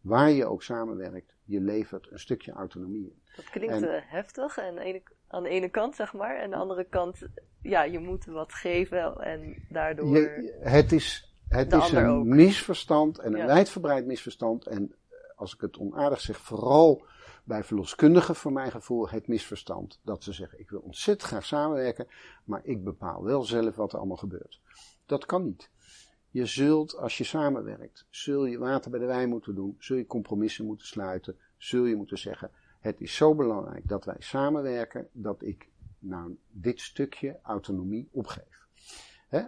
Waar je ook samenwerkt, je levert een stukje autonomie in. Dat klinkt en, heftig en ene, aan de ene kant, zeg maar. En aan de andere kant, ja, je moet wat geven en daardoor. Je, het is, het is een ook. misverstand en een ja. wijdverbreid misverstand. En als ik het onaardig zeg, vooral bij verloskundigen, voor mijn gevoel, het misverstand. Dat ze zeggen: ik wil ontzettend graag samenwerken, maar ik bepaal wel zelf wat er allemaal gebeurt. Dat kan niet. Je zult, als je samenwerkt, zul je water bij de wijn moeten doen, zul je compromissen moeten sluiten, zul je moeten zeggen, het is zo belangrijk dat wij samenwerken dat ik nou dit stukje autonomie opgeef.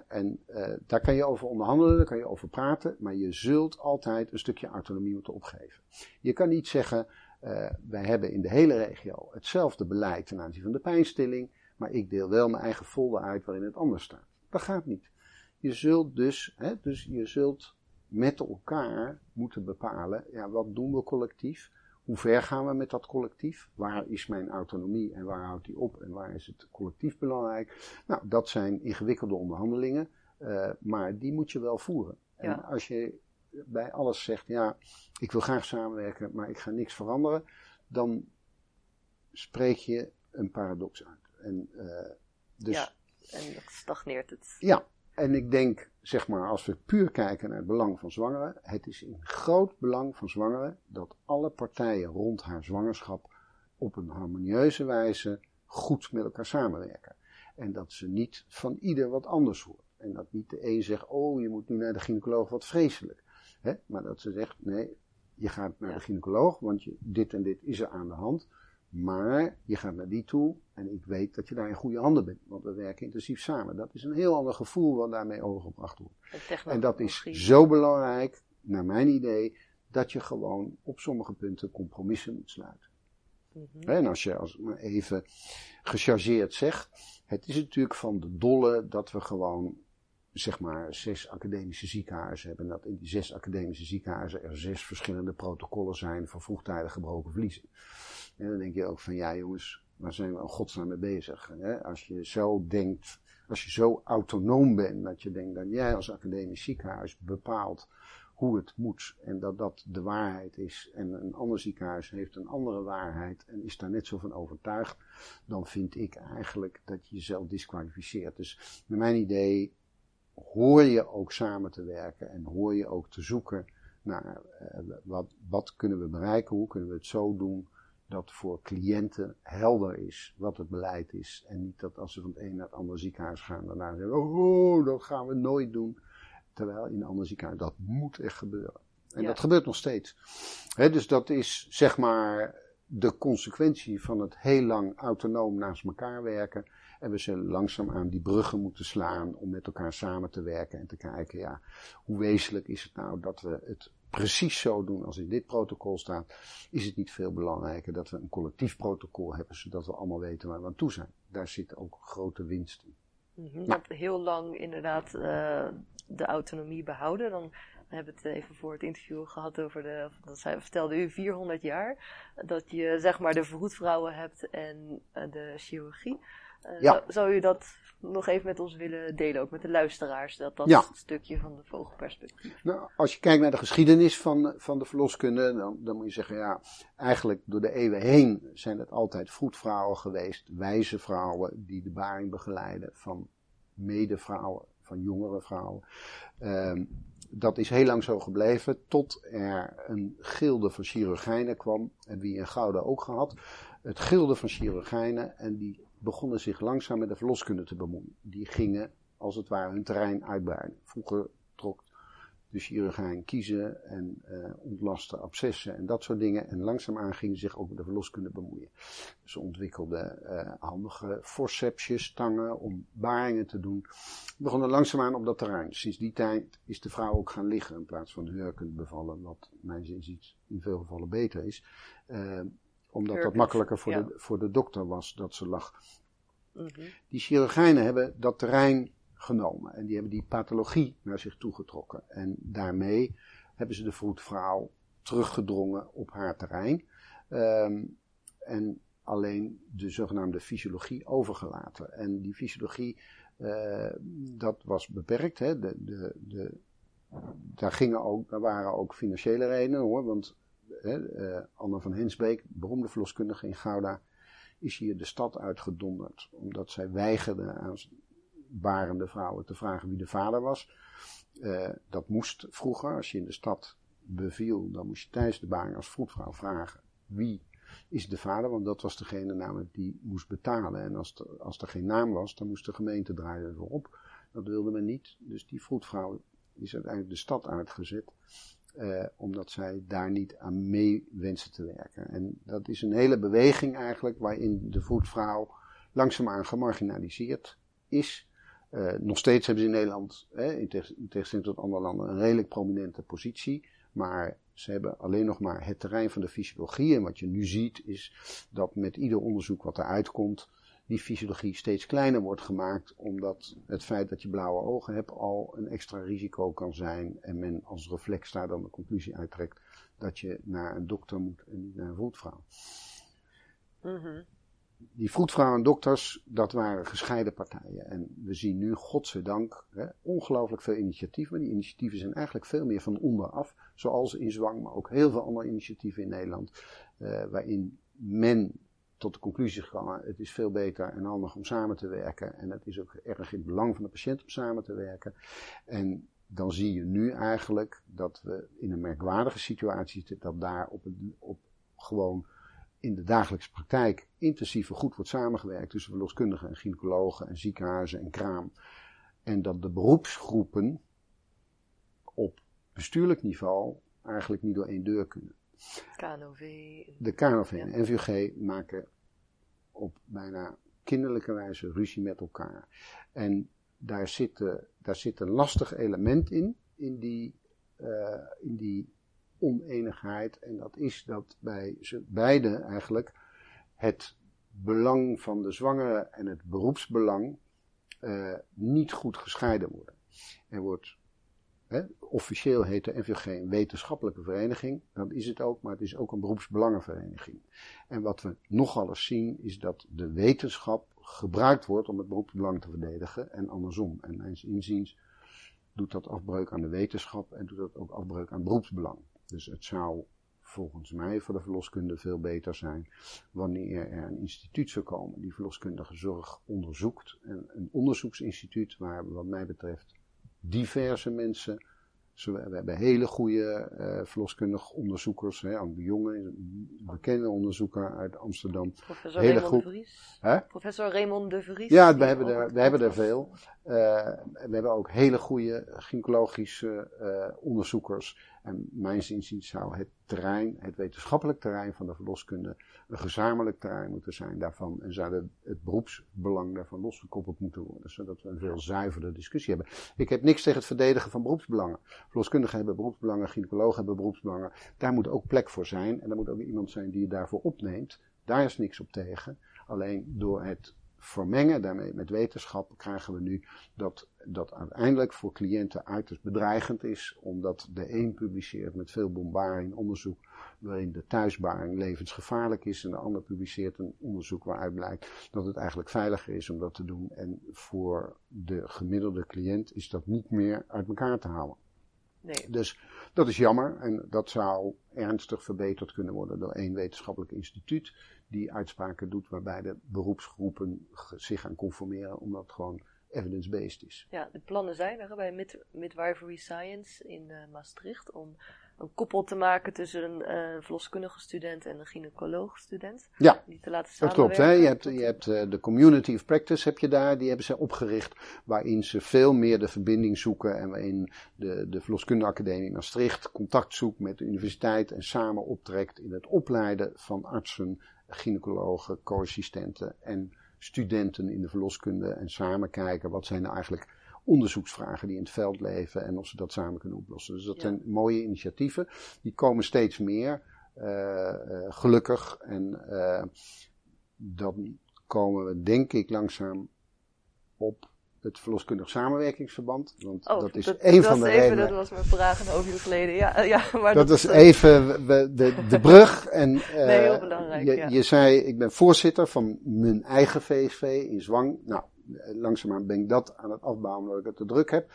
En uh, daar kan je over onderhandelen, daar kan je over praten, maar je zult altijd een stukje autonomie moeten opgeven. Je kan niet zeggen, uh, wij hebben in de hele regio hetzelfde beleid ten aanzien van de pijnstilling, maar ik deel wel mijn eigen folder uit waarin het anders staat. Dat gaat niet. Je zult dus, hè, dus je zult met elkaar moeten bepalen, ja, wat doen we collectief? Hoe ver gaan we met dat collectief? Waar is mijn autonomie en waar houdt die op en waar is het collectief belangrijk? Nou, dat zijn ingewikkelde onderhandelingen, uh, maar die moet je wel voeren. Ja. En als je bij alles zegt, ja, ik wil graag samenwerken, maar ik ga niks veranderen, dan spreek je een paradox uit. En, uh, dus, ja, en dat stagneert het. Ja, en ik denk, zeg maar, als we puur kijken naar het belang van zwangeren, het is in groot belang van zwangeren dat alle partijen rond haar zwangerschap op een harmonieuze wijze goed met elkaar samenwerken. En dat ze niet van ieder wat anders hoort. En dat niet de een zegt, oh, je moet nu naar de gynaecoloog, wat vreselijk. Maar dat ze zegt, nee, je gaat naar de gynaecoloog, want je, dit en dit is er aan de hand. Maar je gaat naar die toe en ik weet dat je daar in goede handen bent. Want we werken intensief samen. Dat is een heel ander gevoel wat daarmee overgebracht wordt. En dat is zo belangrijk, naar mijn idee, dat je gewoon op sommige punten compromissen moet sluiten. Mhm. En als je als maar even gechargeerd zegt, het is natuurlijk van de dolle dat we gewoon zeg maar zes academische ziekenhuizen hebben. En dat in die zes academische ziekenhuizen er zes verschillende protocollen zijn voor vroegtijdig gebroken vliezen. En dan denk je ook van, ja jongens, waar zijn we in godsnaam mee bezig? Hè? Als je zo denkt, als je zo autonoom bent, dat je denkt dat jij als academisch ziekenhuis bepaalt hoe het moet en dat dat de waarheid is en een ander ziekenhuis heeft een andere waarheid en is daar net zo van overtuigd, dan vind ik eigenlijk dat je jezelf disqualificeert. Dus naar mijn idee hoor je ook samen te werken en hoor je ook te zoeken naar uh, wat, wat kunnen we bereiken, hoe kunnen we het zo doen dat voor cliënten helder is wat het beleid is. En niet dat als ze van het een naar het andere ziekenhuis gaan, daarna zeggen, oh, dat gaan we nooit doen. Terwijl in een ander ziekenhuis, dat moet echt gebeuren. En dat gebeurt nog steeds. dus dat is zeg maar de consequentie van het heel lang autonoom naast elkaar werken. En we zullen langzaamaan die bruggen moeten slaan om met elkaar samen te werken en te kijken, ja, hoe wezenlijk is het nou dat we het precies zo doen als in dit protocol staat, is het niet veel belangrijker dat we een collectief protocol hebben, zodat we allemaal weten waar we aan toe zijn. Daar zit ook grote winst in. Mm -hmm. heel lang inderdaad uh, de autonomie behouden. Dan hebben we het even voor het interview gehad over de, dat zij vertelde u 400 jaar, dat je zeg maar de vroedvrouwen hebt en uh, de chirurgie. Uh, ja. zou, u dat nog even met ons willen delen, ook met de luisteraars, dat dat ja. stukje van de vogelperspectief. Nou, als je kijkt naar de geschiedenis van, van de verloskunde, dan, dan moet je zeggen, ja, eigenlijk door de eeuwen heen zijn het altijd vroedvrouwen geweest, wijze vrouwen die de baring begeleiden van medevrouwen, van jongere vrouwen. Um, dat is heel lang zo gebleven, tot er een gilde van chirurgijnen kwam, en wie in Gouda ook gehad. Het gilde van chirurgijnen, en die begonnen zich langzaam met de verloskunde te bemoeien. Die gingen als het ware hun terrein uitbreiden. Vroeger trok de chirurgijn kiezen en uh, ontlasten abscessen en dat soort dingen. En langzaamaan gingen ze zich ook met de verloskunde bemoeien. Ze ontwikkelden uh, handige forcepsjes, tangen om baringen te doen. Begonnen langzaamaan op dat terrein. Sinds die tijd is de vrouw ook gaan liggen in plaats van hurkend bevallen, wat mijn zin in veel gevallen beter is. Uh, omdat dat makkelijker voor, de, voor de dokter was dat ze lag. Mm -hmm. Die chirurgijnen hebben dat terrein genomen en die hebben die pathologie naar zich toegetrokken. En daarmee hebben ze de vroedvrouw teruggedrongen op haar terrein. Um, en alleen de zogenaamde fysiologie overgelaten. En die fysiologie, uh, dat was beperkt. Hè. De, de, de, daar, gingen ook, daar waren ook financiële redenen hoor. Want uh, Anne van Hensbeek, beroemde verloskundige in Gouda, is hier de stad uitgedonderd. Omdat zij weigerde aan barende vrouwen te vragen wie de vader was. Uh, dat moest vroeger, als je in de stad beviel, dan moest je tijdens de baring als vroedvrouw vragen wie is de vader, want dat was degene namelijk die moest betalen. En als, er, als er geen naam was, dan moest de gemeente draaien op. Dat wilde men niet, dus die vroedvrouw is uiteindelijk de stad uitgezet. Uh, omdat zij daar niet aan mee wensen te werken. En dat is een hele beweging eigenlijk waarin de voetvrouw langzaamaan gemarginaliseerd is. Uh, nog steeds hebben ze in Nederland, hè, in, tegenstelling tot andere landen, een redelijk prominente positie. Maar ze hebben alleen nog maar het terrein van de fysiologie. En wat je nu ziet is dat met ieder onderzoek wat eruit komt, die fysiologie steeds kleiner wordt gemaakt. Omdat het feit dat je blauwe ogen hebt al een extra risico kan zijn. En men als reflex daar dan de conclusie uittrekt dat je naar een dokter moet en niet naar een vroedvrouw. Mm Die vroedvrouwen en dokters, dat waren gescheiden partijen. En we zien nu, godzijdank, hè, ongelooflijk veel initiatieven. Maar die initiatieven zijn eigenlijk veel meer van onderaf. Zoals in Zwang, maar ook heel veel andere initiatieven in Nederland. Uh, waarin men tot de conclusie gekomen, het is veel beter en handig om samen te werken. En het is ook erg in het belang van de patiënt om samen te werken. En dan zie je nu eigenlijk dat we in een merkwaardige situatie zitten, dat daar op, op gewoon in de dagelijkse praktijk intensief en goed wordt samengewerkt tussen verloskundigen en gynaecologen en ziekenhuizen en kraam. En dat de beroepsgroepen op bestuurlijk niveau eigenlijk niet door één deur kunnen. KNOV. De KNOV en NVG maken op bijna kinderlijke wijze ruzie met elkaar. En daar zit, daar zit een lastig element in, in die, uh, in die oneenigheid. En dat is dat bij ze beide eigenlijk het belang van de zwangere en het beroepsbelang uh, niet goed gescheiden worden. Er wordt officieel heet de NVG een wetenschappelijke vereniging. Dat is het ook, maar het is ook een beroepsbelangenvereniging. En wat we nogal eens zien is dat de wetenschap gebruikt wordt om het beroepsbelang te verdedigen en andersom. En mijns inziens doet dat afbreuk aan de wetenschap en doet dat ook afbreuk aan beroepsbelang. Dus het zou volgens mij voor de verloskunde veel beter zijn wanneer er een instituut zou komen die verloskundige zorg onderzoekt. En een onderzoeksinstituut waar wat mij betreft diverse mensen. We hebben hele goede uh, verloskundige onderzoekers. Hè, Anne de Jonge, een bekende onderzoeker uit Amsterdam. Professor hele Raymond de Vries. Hè? Professor Raymond de Vries. Ja, we hebben er, we hebben er veel. Uh, we hebben ook hele goede gynaecologische uh, onderzoekers. En mijns inziens zou het terrein, het wetenschappelijk terrein van de verloskunde, een gezamenlijk terrein moeten zijn daarvan. En zou het beroepsbelang daarvan losgekoppeld moeten worden, zodat we een veel zuiverder discussie hebben. Ik heb niks tegen het verdedigen van beroepsbelangen. Verloskundigen hebben beroepsbelangen, gynaecologen hebben beroepsbelangen. Daar moet ook plek voor zijn. En er moet ook iemand zijn die je daarvoor opneemt. Daar is niks op tegen. Alleen door het vermengen daarmee met wetenschap krijgen we nu dat dat uiteindelijk voor cliënten uiterst bedreigend is, omdat de een publiceert met veel bombarie onderzoek waarin de thuisbaring levensgevaarlijk is en de ander publiceert een onderzoek waaruit blijkt dat het eigenlijk veiliger is om dat te doen. En voor de gemiddelde cliënt is dat niet meer uit elkaar te halen. Nee. Dus dat is jammer en dat zou ernstig verbeterd kunnen worden door één wetenschappelijk instituut die uitspraken doet waarbij de beroepsgroepen zich gaan conformeren omdat het gewoon evidence-based is. Ja, de plannen zijn er bij Mid Midwifery Science in uh, Maastricht om een koppel te maken tussen een uh, verloskundige student en een gynaecoloog student. Ja, die te laten dat klopt. Hè? Je hebt, je hebt uh, de Community of Practice heb je daar, die hebben ze opgericht, waarin ze veel meer de verbinding zoeken en waarin de, de Verloskundige Academie Maastricht contact zoekt met de universiteit en samen optrekt in het opleiden van artsen, gynaecologen, co-assistenten en studenten in de verloskunde en samen kijken wat zijn nou eigenlijk onderzoeksvragen die in het veld leven en of ze dat samen kunnen oplossen. Dus dat zijn mooie initiatieven. Die komen steeds meer, uh, gelukkig. En uh, dan komen we denk ik langzaam op het verloskundig samenwerkingsverband. Want oh, dat is dat, een van de even, redenen. Dat was mijn vraag een half uur geleden. Ja, ja, maar dat, is even de, de [laughs] brug. En, uh, nee, heel belangrijk. Je, ja. je zei, ik ben voorzitter van mijn eigen VSV in Zwang. Nou, langzaamaan ben ik dat aan het afbouwen omdat ik het te druk heb.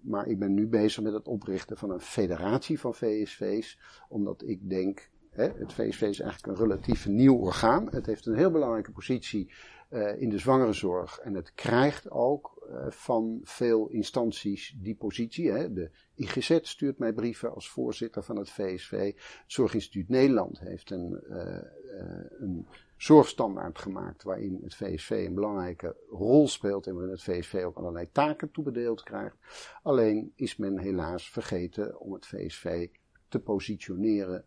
Maar ik ben nu bezig met het oprichten van een federatie van VSV's. Omdat ik denk, hè, het VSV is eigenlijk een relatief nieuw orgaan. Het heeft een heel belangrijke positie in de zwangerenzorg. En het krijgt ook uh, van veel instanties die positie. Hè. De IGZ stuurt mij brieven als voorzitter van het VSV. Het Zorginstituut Nederland heeft een, uh, een zorgstandaard gemaakt waarin het VSV een belangrijke rol speelt en waarin het VSV ook allerlei taken toebedeeld krijgt. Alleen is men helaas vergeten om het VSV te positioneren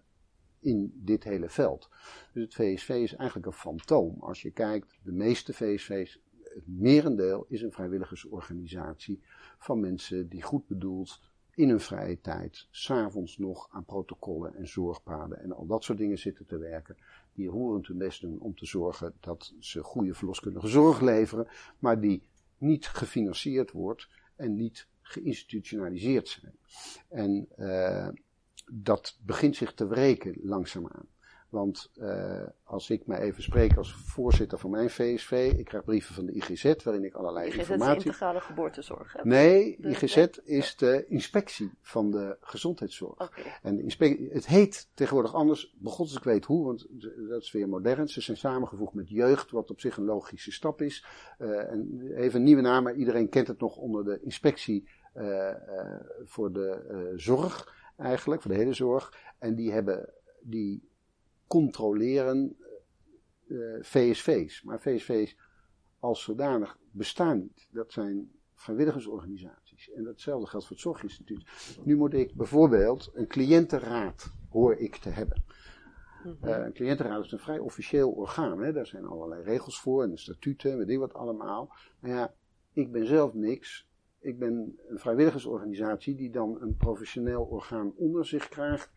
in dit hele veld. Dus het VSV is eigenlijk een fantoom. Als je kijkt, de meeste VSV's het merendeel is een vrijwilligersorganisatie van mensen die goed bedoeld in hun vrije tijd, s'avonds nog aan protocollen en zorgpaden en al dat soort dingen zitten te werken. Die roerend hun best doen om te zorgen dat ze goede verloskundige zorg leveren, maar die niet gefinancierd wordt en niet geïnstitutionaliseerd zijn. En uh, dat begint zich te wreken langzaamaan. Want uh, als ik me even spreek als voorzitter van mijn VSV, ik krijg brieven van de IGZ waarin ik allerlei IGZ informatie. IGZ is integrale geboortezorg. Hè? Nee, de, IGZ is de inspectie van de gezondheidszorg. Okay. En de inspectie, het heet tegenwoordig anders, begon ik weet hoe, want dat is weer modern. Ze zijn samengevoegd met jeugd, wat op zich een logische stap is. Uh, en even een nieuwe naam, maar iedereen kent het nog onder de inspectie uh, voor de zorg eigenlijk, voor de hele zorg. En die hebben, die controleren uh, VSV's. Maar VSV's als zodanig bestaan niet. Dat zijn vrijwilligersorganisaties. En datzelfde geldt voor het Zorginstituut. Nu moet ik bijvoorbeeld een cliëntenraad, hoor ik te hebben. Uh, een cliëntenraad is een vrij officieel orgaan. Hè? Daar zijn allerlei regels voor en de statuten, weet ik wat allemaal. Maar ja, ik ben zelf niks. Ik ben een vrijwilligersorganisatie die dan een professioneel orgaan onder zich krijgt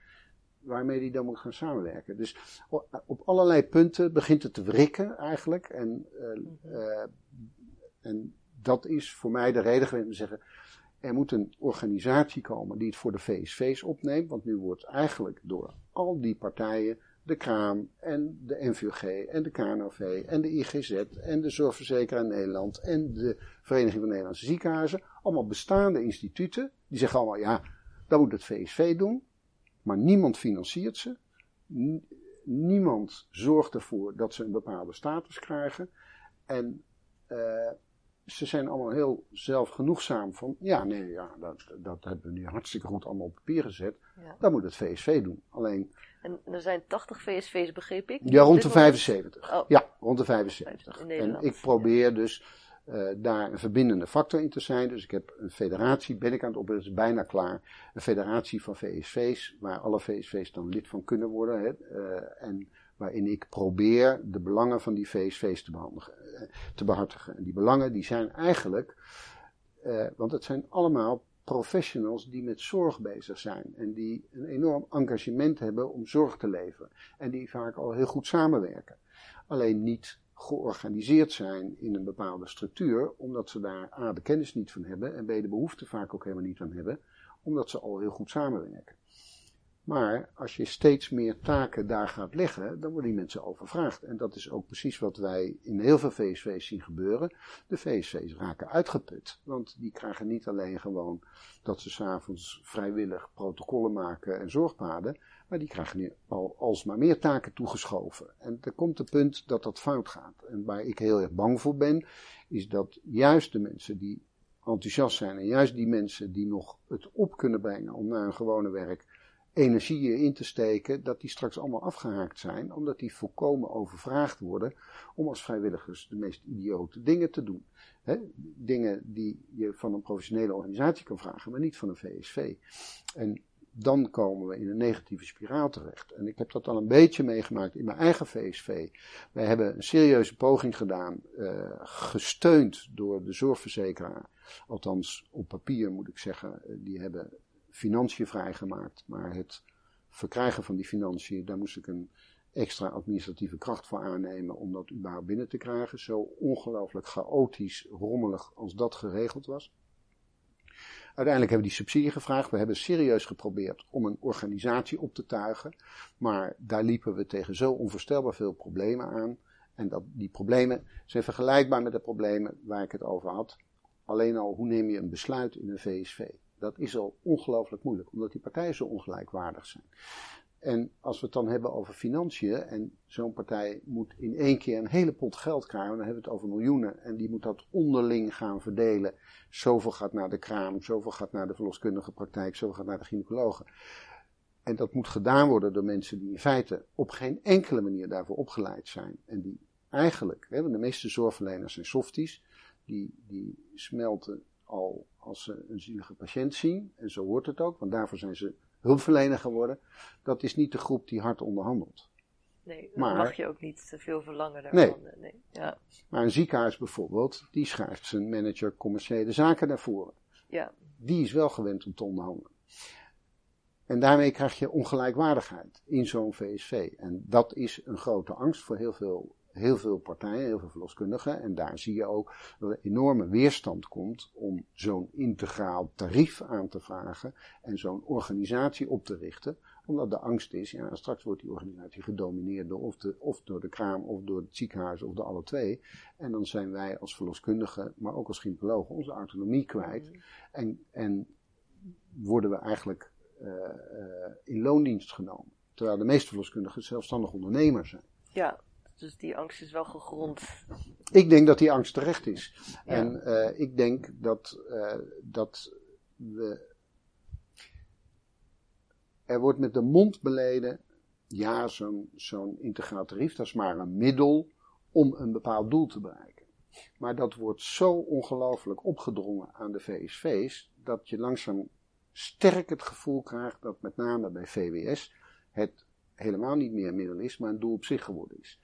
waarmee die dan moet gaan samenwerken. Dus op allerlei punten begint het te wrikken eigenlijk. En, uh, uh, en dat is voor mij de reden geweest om te zeggen, er moet een organisatie komen die het voor de VSV's opneemt. Want nu wordt eigenlijk door al die partijen, de Kraam en de NVG en de KNOV en de IGZ en de Zorgverzekeraar Nederland en de Vereniging van Nederlandse Ziekenhuizen, allemaal bestaande instituten, die zeggen allemaal ja, dat moet het VSV doen. Maar niemand financiert ze. Niemand zorgt ervoor dat ze een bepaalde status krijgen. En uh, ze zijn allemaal heel zelfgenoegzaam van, ja, nee, ja, dat, dat hebben we nu hartstikke goed allemaal op papier gezet. Ja. Dat moet het VSV doen. Alleen. En er zijn 80 VSV's, begreep ik? Ja, rond de 75. Oh. Ja, rond de 75. In en ik probeer dus uh, daar een verbindende factor in te zijn. Dus ik heb een federatie, ben ik aan het opzetten, is bijna klaar. Een federatie van VSV's, waar alle VSV's dan lid van kunnen worden. Hè, uh, en waarin ik probeer de belangen van die VSV's te, uh, te behartigen. En die belangen die zijn eigenlijk, want het zijn allemaal professionals die met zorg bezig zijn. En die een enorm engagement hebben om zorg te leveren. En die vaak al heel goed samenwerken. Alleen niet georganiseerd zijn in een bepaalde structuur, omdat ze daar A de kennis niet van hebben en B de behoefte vaak ook helemaal niet van hebben, omdat ze al heel goed samenwerken. Maar als je steeds meer taken daar gaat leggen, dan worden die mensen overvraagd. En dat is ook precies wat wij in heel veel VSV's zien gebeuren. De VSV's raken uitgeput. Want die krijgen niet alleen gewoon dat ze s'avonds vrijwillig protocollen maken en zorgpaden. Maar die krijgen nu al alsmaar meer taken toegeschoven. En er komt het punt dat dat fout gaat. En waar ik heel erg bang voor ben, is dat juist de mensen die enthousiast zijn en juist die mensen die nog het op kunnen brengen om naar hun gewone werk energieën in te steken, dat die straks allemaal afgehaakt zijn, omdat die volkomen overvraagd worden om als vrijwilligers de meest idiote dingen te doen. Dingen die je van een professionele organisatie kan vragen, maar niet van een VSV. En dan komen we in een negatieve spiraal terecht. En ik heb dat al een beetje meegemaakt in mijn eigen VSV. Wij hebben een serieuze poging gedaan, uh, gesteund door de zorgverzekeraar. Althans, op papier moet ik zeggen, die hebben financiën vrijgemaakt. Maar het verkrijgen van die financiën, daar moest ik een extra administratieve kracht voor aannemen om dat überhaupt binnen te krijgen. Zo ongelooflijk chaotisch, rommelig als dat geregeld was. Uiteindelijk hebben we die subsidie gevraagd. We hebben serieus geprobeerd om een organisatie op te tuigen. Maar daar liepen we tegen zo onvoorstelbaar veel problemen aan. En dat, die problemen zijn vergelijkbaar met de problemen waar ik het over had. Alleen al, hoe neem je een besluit in een VSV? Dat is al ongelooflijk moeilijk, omdat die partijen zo ongelijkwaardig zijn. En als we het dan hebben over financiën, en zo'n partij moet in één keer een hele pot geld krijgen, dan hebben we het over miljoenen, en die moet dat onderling gaan verdelen. Zoveel gaat naar de kraam, zoveel gaat naar de verloskundige praktijk, zoveel gaat naar de gynaecologen. En dat moet gedaan worden door mensen die in feite op geen enkele manier daarvoor opgeleid zijn. En die eigenlijk, hè, de meeste zorgverleners zijn softies, die, die smelten al als ze een zielige patiënt zien, en zo hoort het ook, want daarvoor zijn ze hulpverlener geworden, dat is niet de groep die hard onderhandelt. Nee, dan mag je ook niet te veel verlangen daarvan. Nee. nee. Ja. Maar een ziekenhuis bijvoorbeeld, die schrijft zijn manager commerciële zaken naar voren. Ja. Die is wel gewend om te onderhandelen. En daarmee krijg je ongelijkwaardigheid in zo'n VSV. En dat is een grote angst voor heel veel, heel veel partijen, heel veel verloskundigen. En daar zie je ook dat er enorme weerstand komt om zo'n integraal tarief aan te vragen en zo'n organisatie op te richten omdat de angst is, ja, straks wordt die organisatie gedomineerd door of, de, of door de kraam of door het ziekenhuis of door alle twee. En dan zijn wij als verloskundigen, maar ook als gynaecologen, onze autonomie kwijt. Mm. En, en worden we eigenlijk uh, uh, in loondienst genomen. Terwijl de meeste verloskundigen zelfstandig ondernemers zijn. Ja, dus die angst is wel gegrond. Ik denk dat die angst terecht is. Ja. En uh, ik denk dat, dat we er wordt met de mond beleden, ja, zo'n zo'n integraal tarief, dat is maar een middel om een bepaald doel te bereiken. Maar dat wordt zo ongelooflijk opgedrongen aan de VSV's, dat je langzaam sterk het gevoel krijgt dat met name bij VWS het helemaal niet meer een middel is, maar een doel op zich geworden is.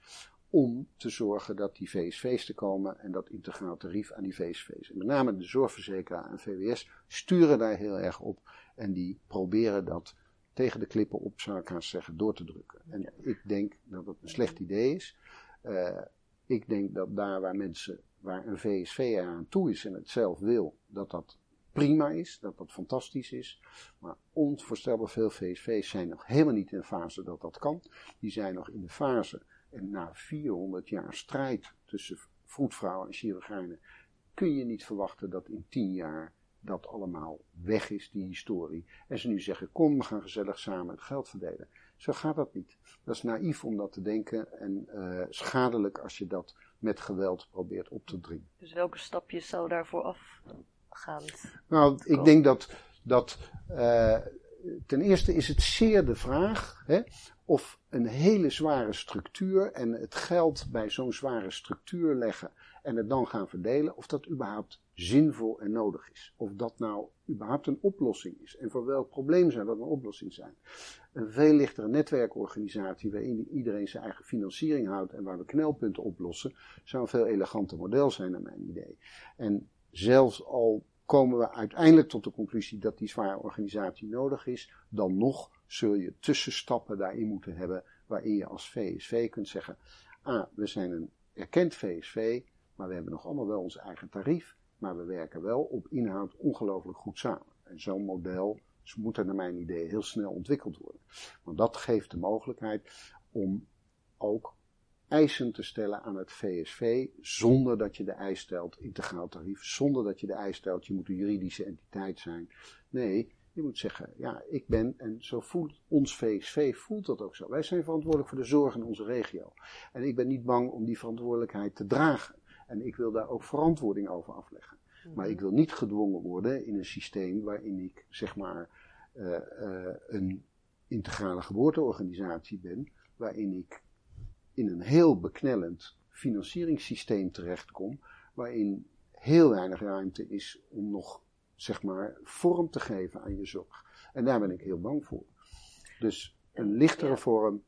Om te zorgen dat die VSV's te komen en dat integraal tarief aan die VSV's. En met name de zorgverzekeraar en VWS sturen daar heel erg op en die proberen dat tegen de klippen op, zou ik haast zeggen, door te drukken. En ik denk dat het een slecht idee is. Uh, ik denk dat daar waar mensen, waar een VSV eraan toe is en het zelf wil, dat dat prima is, dat dat fantastisch is. Maar onvoorstelbaar veel VSV's zijn nog helemaal niet in de fase dat dat kan. Die zijn nog in de fase, en na 400 jaar strijd tussen vroedvrouwen en chirurgijnen, kun je niet verwachten dat in 10 jaar dat allemaal weg is, die historie. En ze nu zeggen, kom, we gaan gezellig samen het geld verdelen. Zo gaat dat niet. Dat is naïef om dat te denken en uh, schadelijk als je dat met geweld probeert op te dringen. Dus welke stapjes zou daarvoor Nou, ik denk dat, dat uh, ten eerste is het zeer de vraag hè, of een hele zware structuur en het geld bij zo'n zware structuur leggen en het dan gaan verdelen, of dat überhaupt zinvol en nodig is. Of dat nou überhaupt een oplossing is. En voor welk probleem zou dat een oplossing zijn. Een veel lichtere netwerkorganisatie waarin iedereen zijn eigen financiering houdt en waar we knelpunten oplossen, zou een veel eleganter model zijn naar mijn idee. En zelfs al komen we uiteindelijk tot de conclusie dat die zware organisatie nodig is, dan nog zul je tussenstappen daarin moeten hebben waarin je als VSV kunt zeggen, ah, we zijn een erkend VSV, maar we hebben nog allemaal wel ons eigen tarief. Maar we werken wel op inhoud ongelooflijk goed samen. En zo'n model moet er naar mijn idee heel snel ontwikkeld worden. Want dat geeft de mogelijkheid om ook eisen te stellen aan het VSV zonder dat je de eis stelt integraal tarief, zonder dat je de eis stelt je moet een juridische entiteit zijn. Nee, je moet zeggen, ja, ik ben, en zo voelt ons VSV, voelt dat ook zo. Wij zijn verantwoordelijk voor de zorg in onze regio. En ik ben niet bang om die verantwoordelijkheid te dragen. En ik wil daar ook verantwoording over afleggen. Maar ik wil niet gedwongen worden in een systeem waarin ik, zeg maar, uh, uh, een integrale geboorteorganisatie ben, waarin ik in een heel beknellend financieringssysteem terechtkom, waarin heel weinig ruimte is om nog, zeg maar, vorm te geven aan je zorg. En daar ben ik heel bang voor. Dus een lichtere vorm,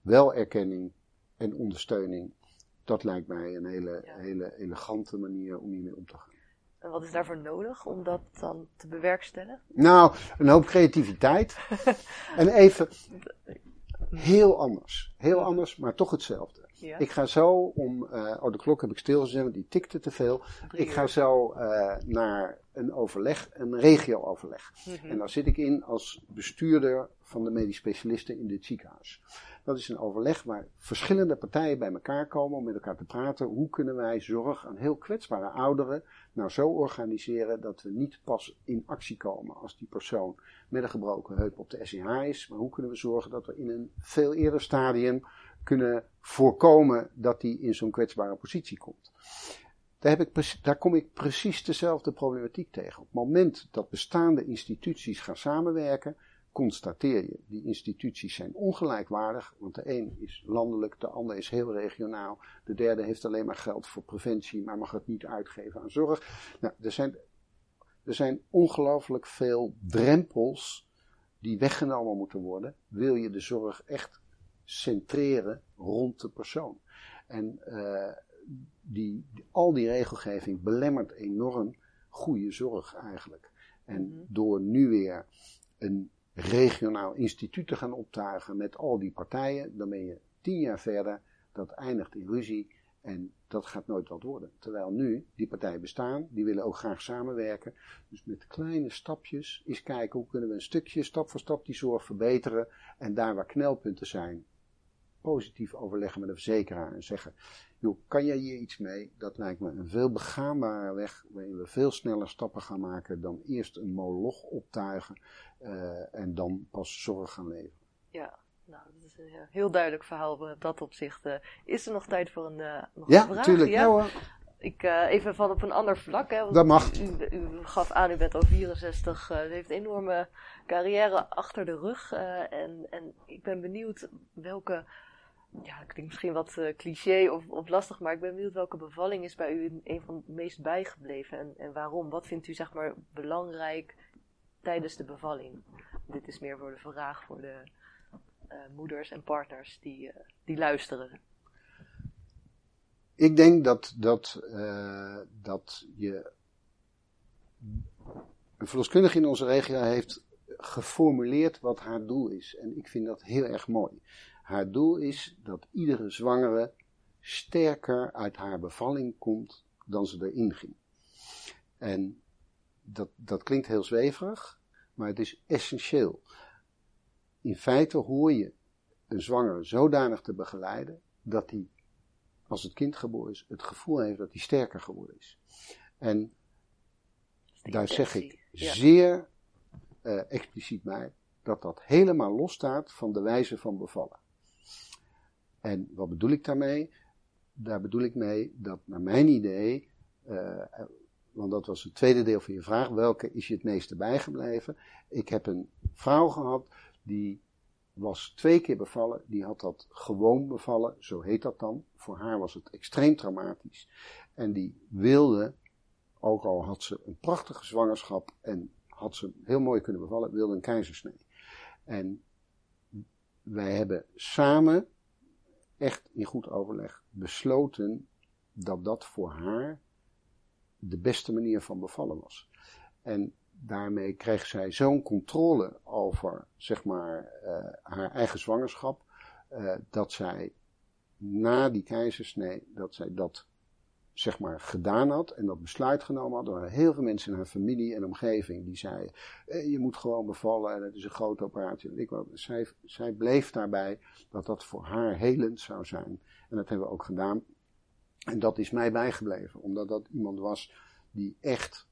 wel erkenning en ondersteuning dat lijkt mij een hele, hele elegante manier om hiermee om te gaan. En wat is daarvoor nodig om dat dan te bewerkstelligen? Nou, een hoop creativiteit. [laughs] en even heel anders. Heel anders, maar toch hetzelfde. Ja. Ik ga zo om, uh, oh de klok heb ik stilgezet, want die tikte te veel. ik ga zo uh, naar een overleg, een regio-overleg. Mm -hmm. En daar zit ik in als bestuurder van de medisch specialisten in dit ziekenhuis. Dat is een overleg waar verschillende partijen bij elkaar komen om met elkaar te praten. Hoe kunnen wij zorg aan heel kwetsbare ouderen nou zo organiseren dat we niet pas in actie komen als die persoon met een gebroken heup op de SEH is. Maar hoe kunnen we zorgen dat we in een veel eerder stadium kunnen voorkomen dat die in zo'n kwetsbare positie komt. Daar, heb ik, daar kom ik precies dezelfde problematiek tegen. Op het moment dat bestaande instituties gaan samenwerken, constateer je, die instituties zijn ongelijkwaardig, want de een is landelijk, de ander is heel regionaal, de derde heeft alleen maar geld voor preventie, maar mag het niet uitgeven aan zorg. Nou, er zijn, er zijn ongelooflijk veel drempels die weggenomen moeten worden, wil je de zorg echt centreren rond de persoon. En uh, die, al die regelgeving belemmert enorm goede zorg eigenlijk. En mhm. door nu weer een regionaal instituut te gaan optuigen met al die partijen, dan ben je tien jaar verder. Dat eindigt in ruzie en dat gaat nooit wat worden. Terwijl nu die partijen bestaan, die willen ook graag samenwerken. Dus met kleine stapjes eens kijken hoe kunnen we een stukje, stap voor stap, die zorg verbeteren. En daar waar knelpunten zijn, positief overleggen met de verzekeraar en zeggen: joh, kan jij hier iets mee? Dat lijkt me een veel begaanbare weg waarin we veel sneller stappen gaan maken dan eerst een moloch optuigen uh, en dan pas zorg gaan leveren. Ja, nou, dat is een heel duidelijk verhaal op dat opzicht. Uh, is er nog tijd voor een, uh, nog ja, vraag? Tuurlijk, ja, hoor. Ik uh, even van op een ander vlak. Hè, dat mag. U, u, gaf aan, u bent al 64. Uh, u heeft een enorme carrière achter de rug. Uh, en, en ik ben benieuwd welke ja, ik denk misschien wat uh, cliché of, lastig, maar ik ben benieuwd welke bevalling is bij u een van de meest bijgebleven en, en waarom? Wat vindt u zeg maar belangrijk tijdens de bevalling? Dit is meer voor de vraag voor de uh, moeders en partners die, uh, die luisteren. Ik denk dat, dat, dat je. Een verloskundige in onze regio heeft geformuleerd wat haar doel is. En ik vind dat heel erg mooi. Haar doel is dat iedere zwangere sterker uit haar bevalling komt dan ze erin ging. En dat, dat klinkt heel zweverig, maar het is essentieel. In feite hoor je een zwangere zodanig te begeleiden dat hij, als het kind geboren is, het gevoel heeft dat hij sterker geworden is. En daar zeg ik zeer uh, expliciet bij dat dat helemaal losstaat van de wijze van bevallen. En wat bedoel ik daarmee? Daar bedoel ik mee dat naar mijn idee, uh, want dat was het tweede deel van je vraag, welke is je het meeste bijgebleven? Ik heb een vrouw gehad die was twee keer bevallen, die had dat gewoon bevallen, zo heet dat dan. Voor haar was het extreem traumatisch. En die wilde, ook al had ze een prachtige zwangerschap en had ze heel mooi kunnen bevallen, wilde een keizersnee. En wij hebben samen echt in goed overleg besloten dat dat voor haar de beste manier van bevallen was. En daarmee kreeg zij zo'n controle over, zeg maar, uh, haar eigen zwangerschap, uh, dat zij na die keizersnee, dat zij dat zeg maar, gedaan had en dat besluit genomen had. Er waren heel veel mensen in haar familie en omgeving die zeiden: eh, Je moet gewoon bevallen en het is een grote operatie. Ik, zij, zij bleef daarbij dat dat voor haar helend zou zijn. En dat hebben we ook gedaan. En dat is mij bijgebleven, omdat dat iemand was die echt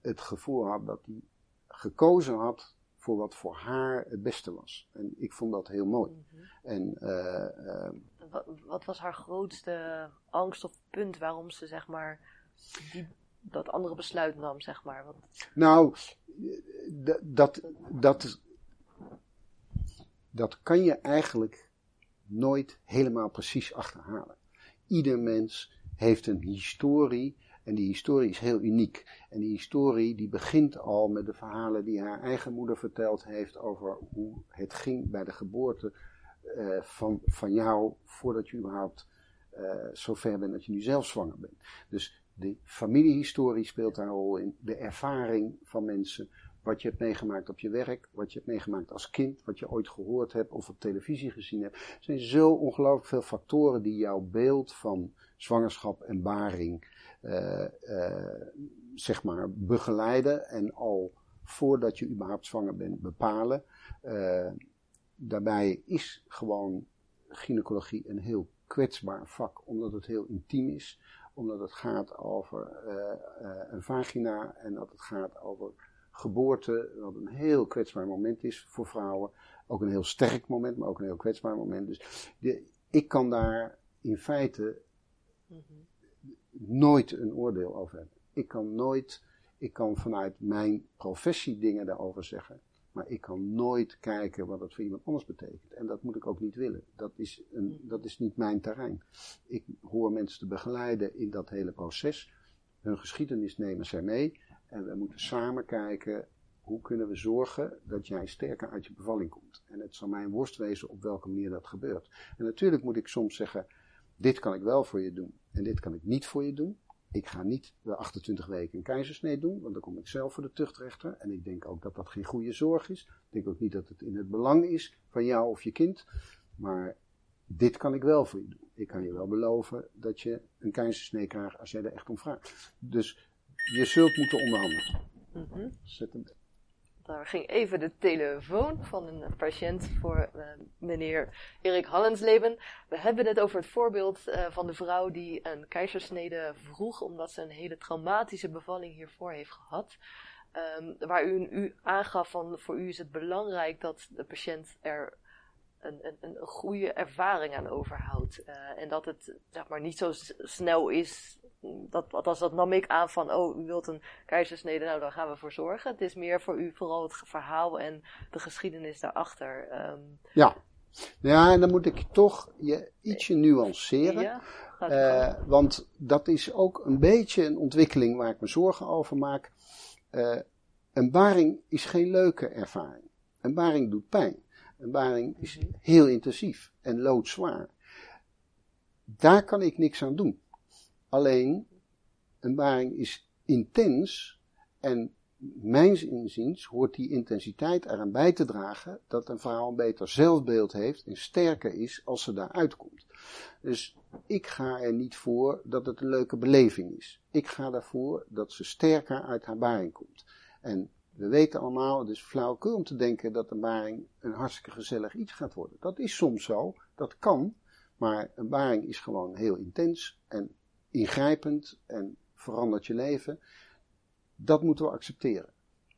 het gevoel had dat hij gekozen had voor wat voor haar het beste was. En ik vond dat heel mooi. Mhm. En uh, wat, wat, was haar grootste angst of punt waarom ze zeg maar die, dat andere besluit nam, zeg maar? Want... Nou, dat, dat, dat kan je eigenlijk nooit helemaal precies achterhalen. Ieder mens heeft een historie en die historie is heel uniek. En die historie die begint al met de verhalen die haar eigen moeder verteld heeft over hoe het ging bij de geboorte uh, van, van jou voordat je überhaupt uh, zover bent dat je nu zelf zwanger bent. Dus de familiehistorie speelt daar een rol in, de ervaring van mensen, wat je hebt meegemaakt op je werk, wat je hebt meegemaakt als kind, wat je ooit gehoord hebt of op televisie gezien hebt. Er zijn zo ongelooflijk veel factoren die jouw beeld van zwangerschap en baring, zeg maar, begeleiden en al voordat je überhaupt zwanger bent bepalen. Uh, daarbij is gewoon gynaecologie een heel kwetsbaar vak, omdat het heel intiem is, omdat het gaat over een vagina en dat het gaat over geboorte, wat een heel kwetsbaar moment is voor vrouwen. Ook een heel sterk moment, maar ook een heel kwetsbaar moment. Dus ik kan daar in feite -hmm. Nooit een oordeel over hebben. Ik kan nooit, ik kan vanuit mijn professie dingen daarover zeggen. Maar ik kan nooit kijken wat het voor iemand anders betekent. En dat moet ik ook niet willen. Dat is, een, dat is niet mijn terrein. Ik hoor mensen te begeleiden in dat hele proces. Hun geschiedenis nemen zij mee. En we moeten samen kijken hoe kunnen we zorgen dat jij sterker uit je bevalling komt. En het zal mij een worst wezen op welke manier dat gebeurt. En natuurlijk moet ik soms zeggen, dit kan ik wel voor je doen en dit kan ik niet voor je doen. Ik ga niet de 28 weken een keizersnee doen, want dan kom ik zelf voor de tuchtrechter. En ik denk ook dat dat geen goede zorg is. Ik denk ook niet dat het in het belang is van jou of je kind. Maar dit kan ik wel voor je doen. Ik kan je wel beloven dat je een keizersnee krijgt als jij er echt om vraagt. Dus je zult moeten onderhandelen. Mhm. Zet hem. Daar ging even de telefoon van een patiënt voor uh, meneer Erik Hallensleben. We hebben het over het voorbeeld uh, van de vrouw die een keizersnede vroeg omdat ze een hele traumatische bevalling hiervoor heeft gehad. Um, waar u, u aangaf van voor u is het belangrijk dat de patiënt er een, een, een goede ervaring aan overhoudt. Uh, en dat het zeg maar niet zo snel is. Dat, althans, dat nam ik aan van, oh, u wilt een keizersnede, nou, daar gaan we voor zorgen. Het is meer voor u vooral het verhaal en de geschiedenis daarachter. Um, ja. ja, en dan moet ik toch je ietsje nuanceren. Ja, uh, want dat is ook een beetje een ontwikkeling waar ik me zorgen over maak. Uh, een baring is geen leuke ervaring. Een baring doet pijn. Een baring is heel intensief en loodzwaar. Daar kan ik niks aan doen. Alleen, een baring is intens en mijns inziens hoort die intensiteit eraan bij te dragen dat een vrouw een beter zelfbeeld heeft en sterker is als ze daaruit komt. Dus ik ga er niet voor dat het een leuke beleving is. Ik ga ervoor dat ze sterker uit haar baring komt. En we weten allemaal, het is flauwekul om te denken dat een baring een hartstikke gezellig iets gaat worden. Dat is soms zo, dat kan, maar een baring is gewoon heel intens en ingrijpend en verandert je leven. Dat moeten we accepteren.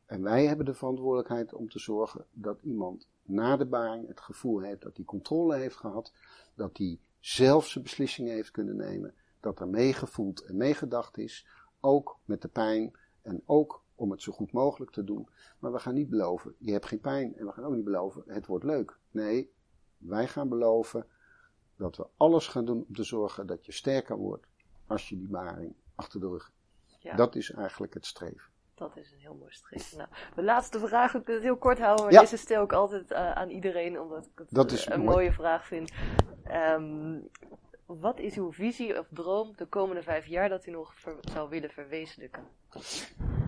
En wij hebben de verantwoordelijkheid om te zorgen dat iemand na de baring het gevoel heeft dat hij controle heeft gehad, dat hij zelf zijn beslissingen heeft kunnen nemen, dat er meegevoeld en meegedacht is, ook met de pijn en ook om het zo goed mogelijk te doen. Maar we gaan niet beloven, je hebt geen pijn. En we gaan ook niet beloven, het wordt leuk. Nee, wij gaan beloven dat we alles gaan doen om te zorgen dat je sterker wordt als je die baring achter de rug Ja. Dat is eigenlijk het streven. Dat is een heel mooi streven. Nou, de laatste vraag, ik wil het heel kort houden, maar Ja. deze stel ik altijd eh, aan iedereen, omdat ik het Dat eh, is een mooi. mooie vraag vind. Ehm, wat is uw visie of droom de komende vijf jaar dat u nog ver- zou willen verwezenlijken?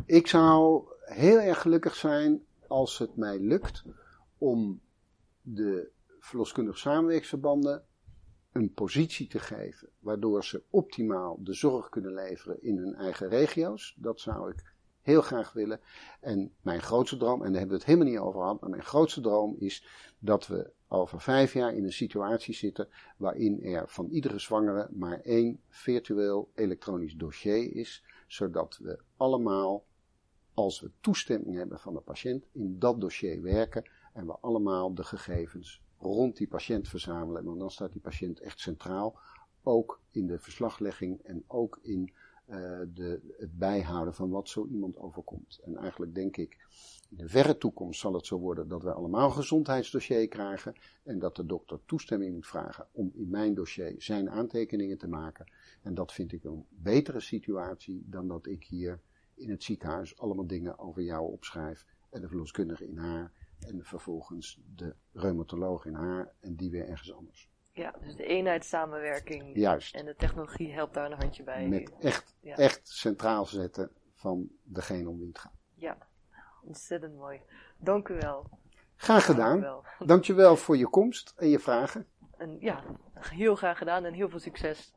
Ik zou heel erg gelukkig zijn als het mij lukt om de verloskundige samenwerksverbanden een positie te geven, waardoor ze optimaal de zorg kunnen leveren in hun eigen regio's. Dat zou ik heel graag willen. En mijn grootste droom, en daar hebben we het helemaal niet over gehad, maar mijn grootste droom is dat we over vijf jaar in een situatie zitten waarin er van iedere zwangere maar één virtueel elektronisch dossier is, zodat we allemaal, als we toestemming hebben van de patiënt, in dat dossier werken en we allemaal de gegevens rond die patiënt verzamelen. Want dan staat die patiënt echt centraal, ook in de verslaglegging en ook in eh, de, het bijhouden van wat zo iemand overkomt. En eigenlijk denk ik, in de verre toekomst zal het zo worden dat wij allemaal een gezondheidsdossier krijgen en dat de dokter toestemming moet vragen om in mijn dossier zijn aantekeningen te maken. En dat vind ik een betere situatie dan dat ik hier in het ziekenhuis allemaal dingen over jou opschrijf en de verloskundige in haar en vervolgens de reumatoloog in haar en die weer ergens anders. Ja, dus de eenheidssamenwerking Juist. en de technologie helpt daar een handje bij. Met echt, Ja. echt centraal zetten van degene om wie het gaat. Ja, ontzettend mooi. Dank u wel. Graag Dank u gedaan. wel. [laughs] Dankjewel voor je komst en je vragen. En ja, heel graag gedaan en heel veel succes.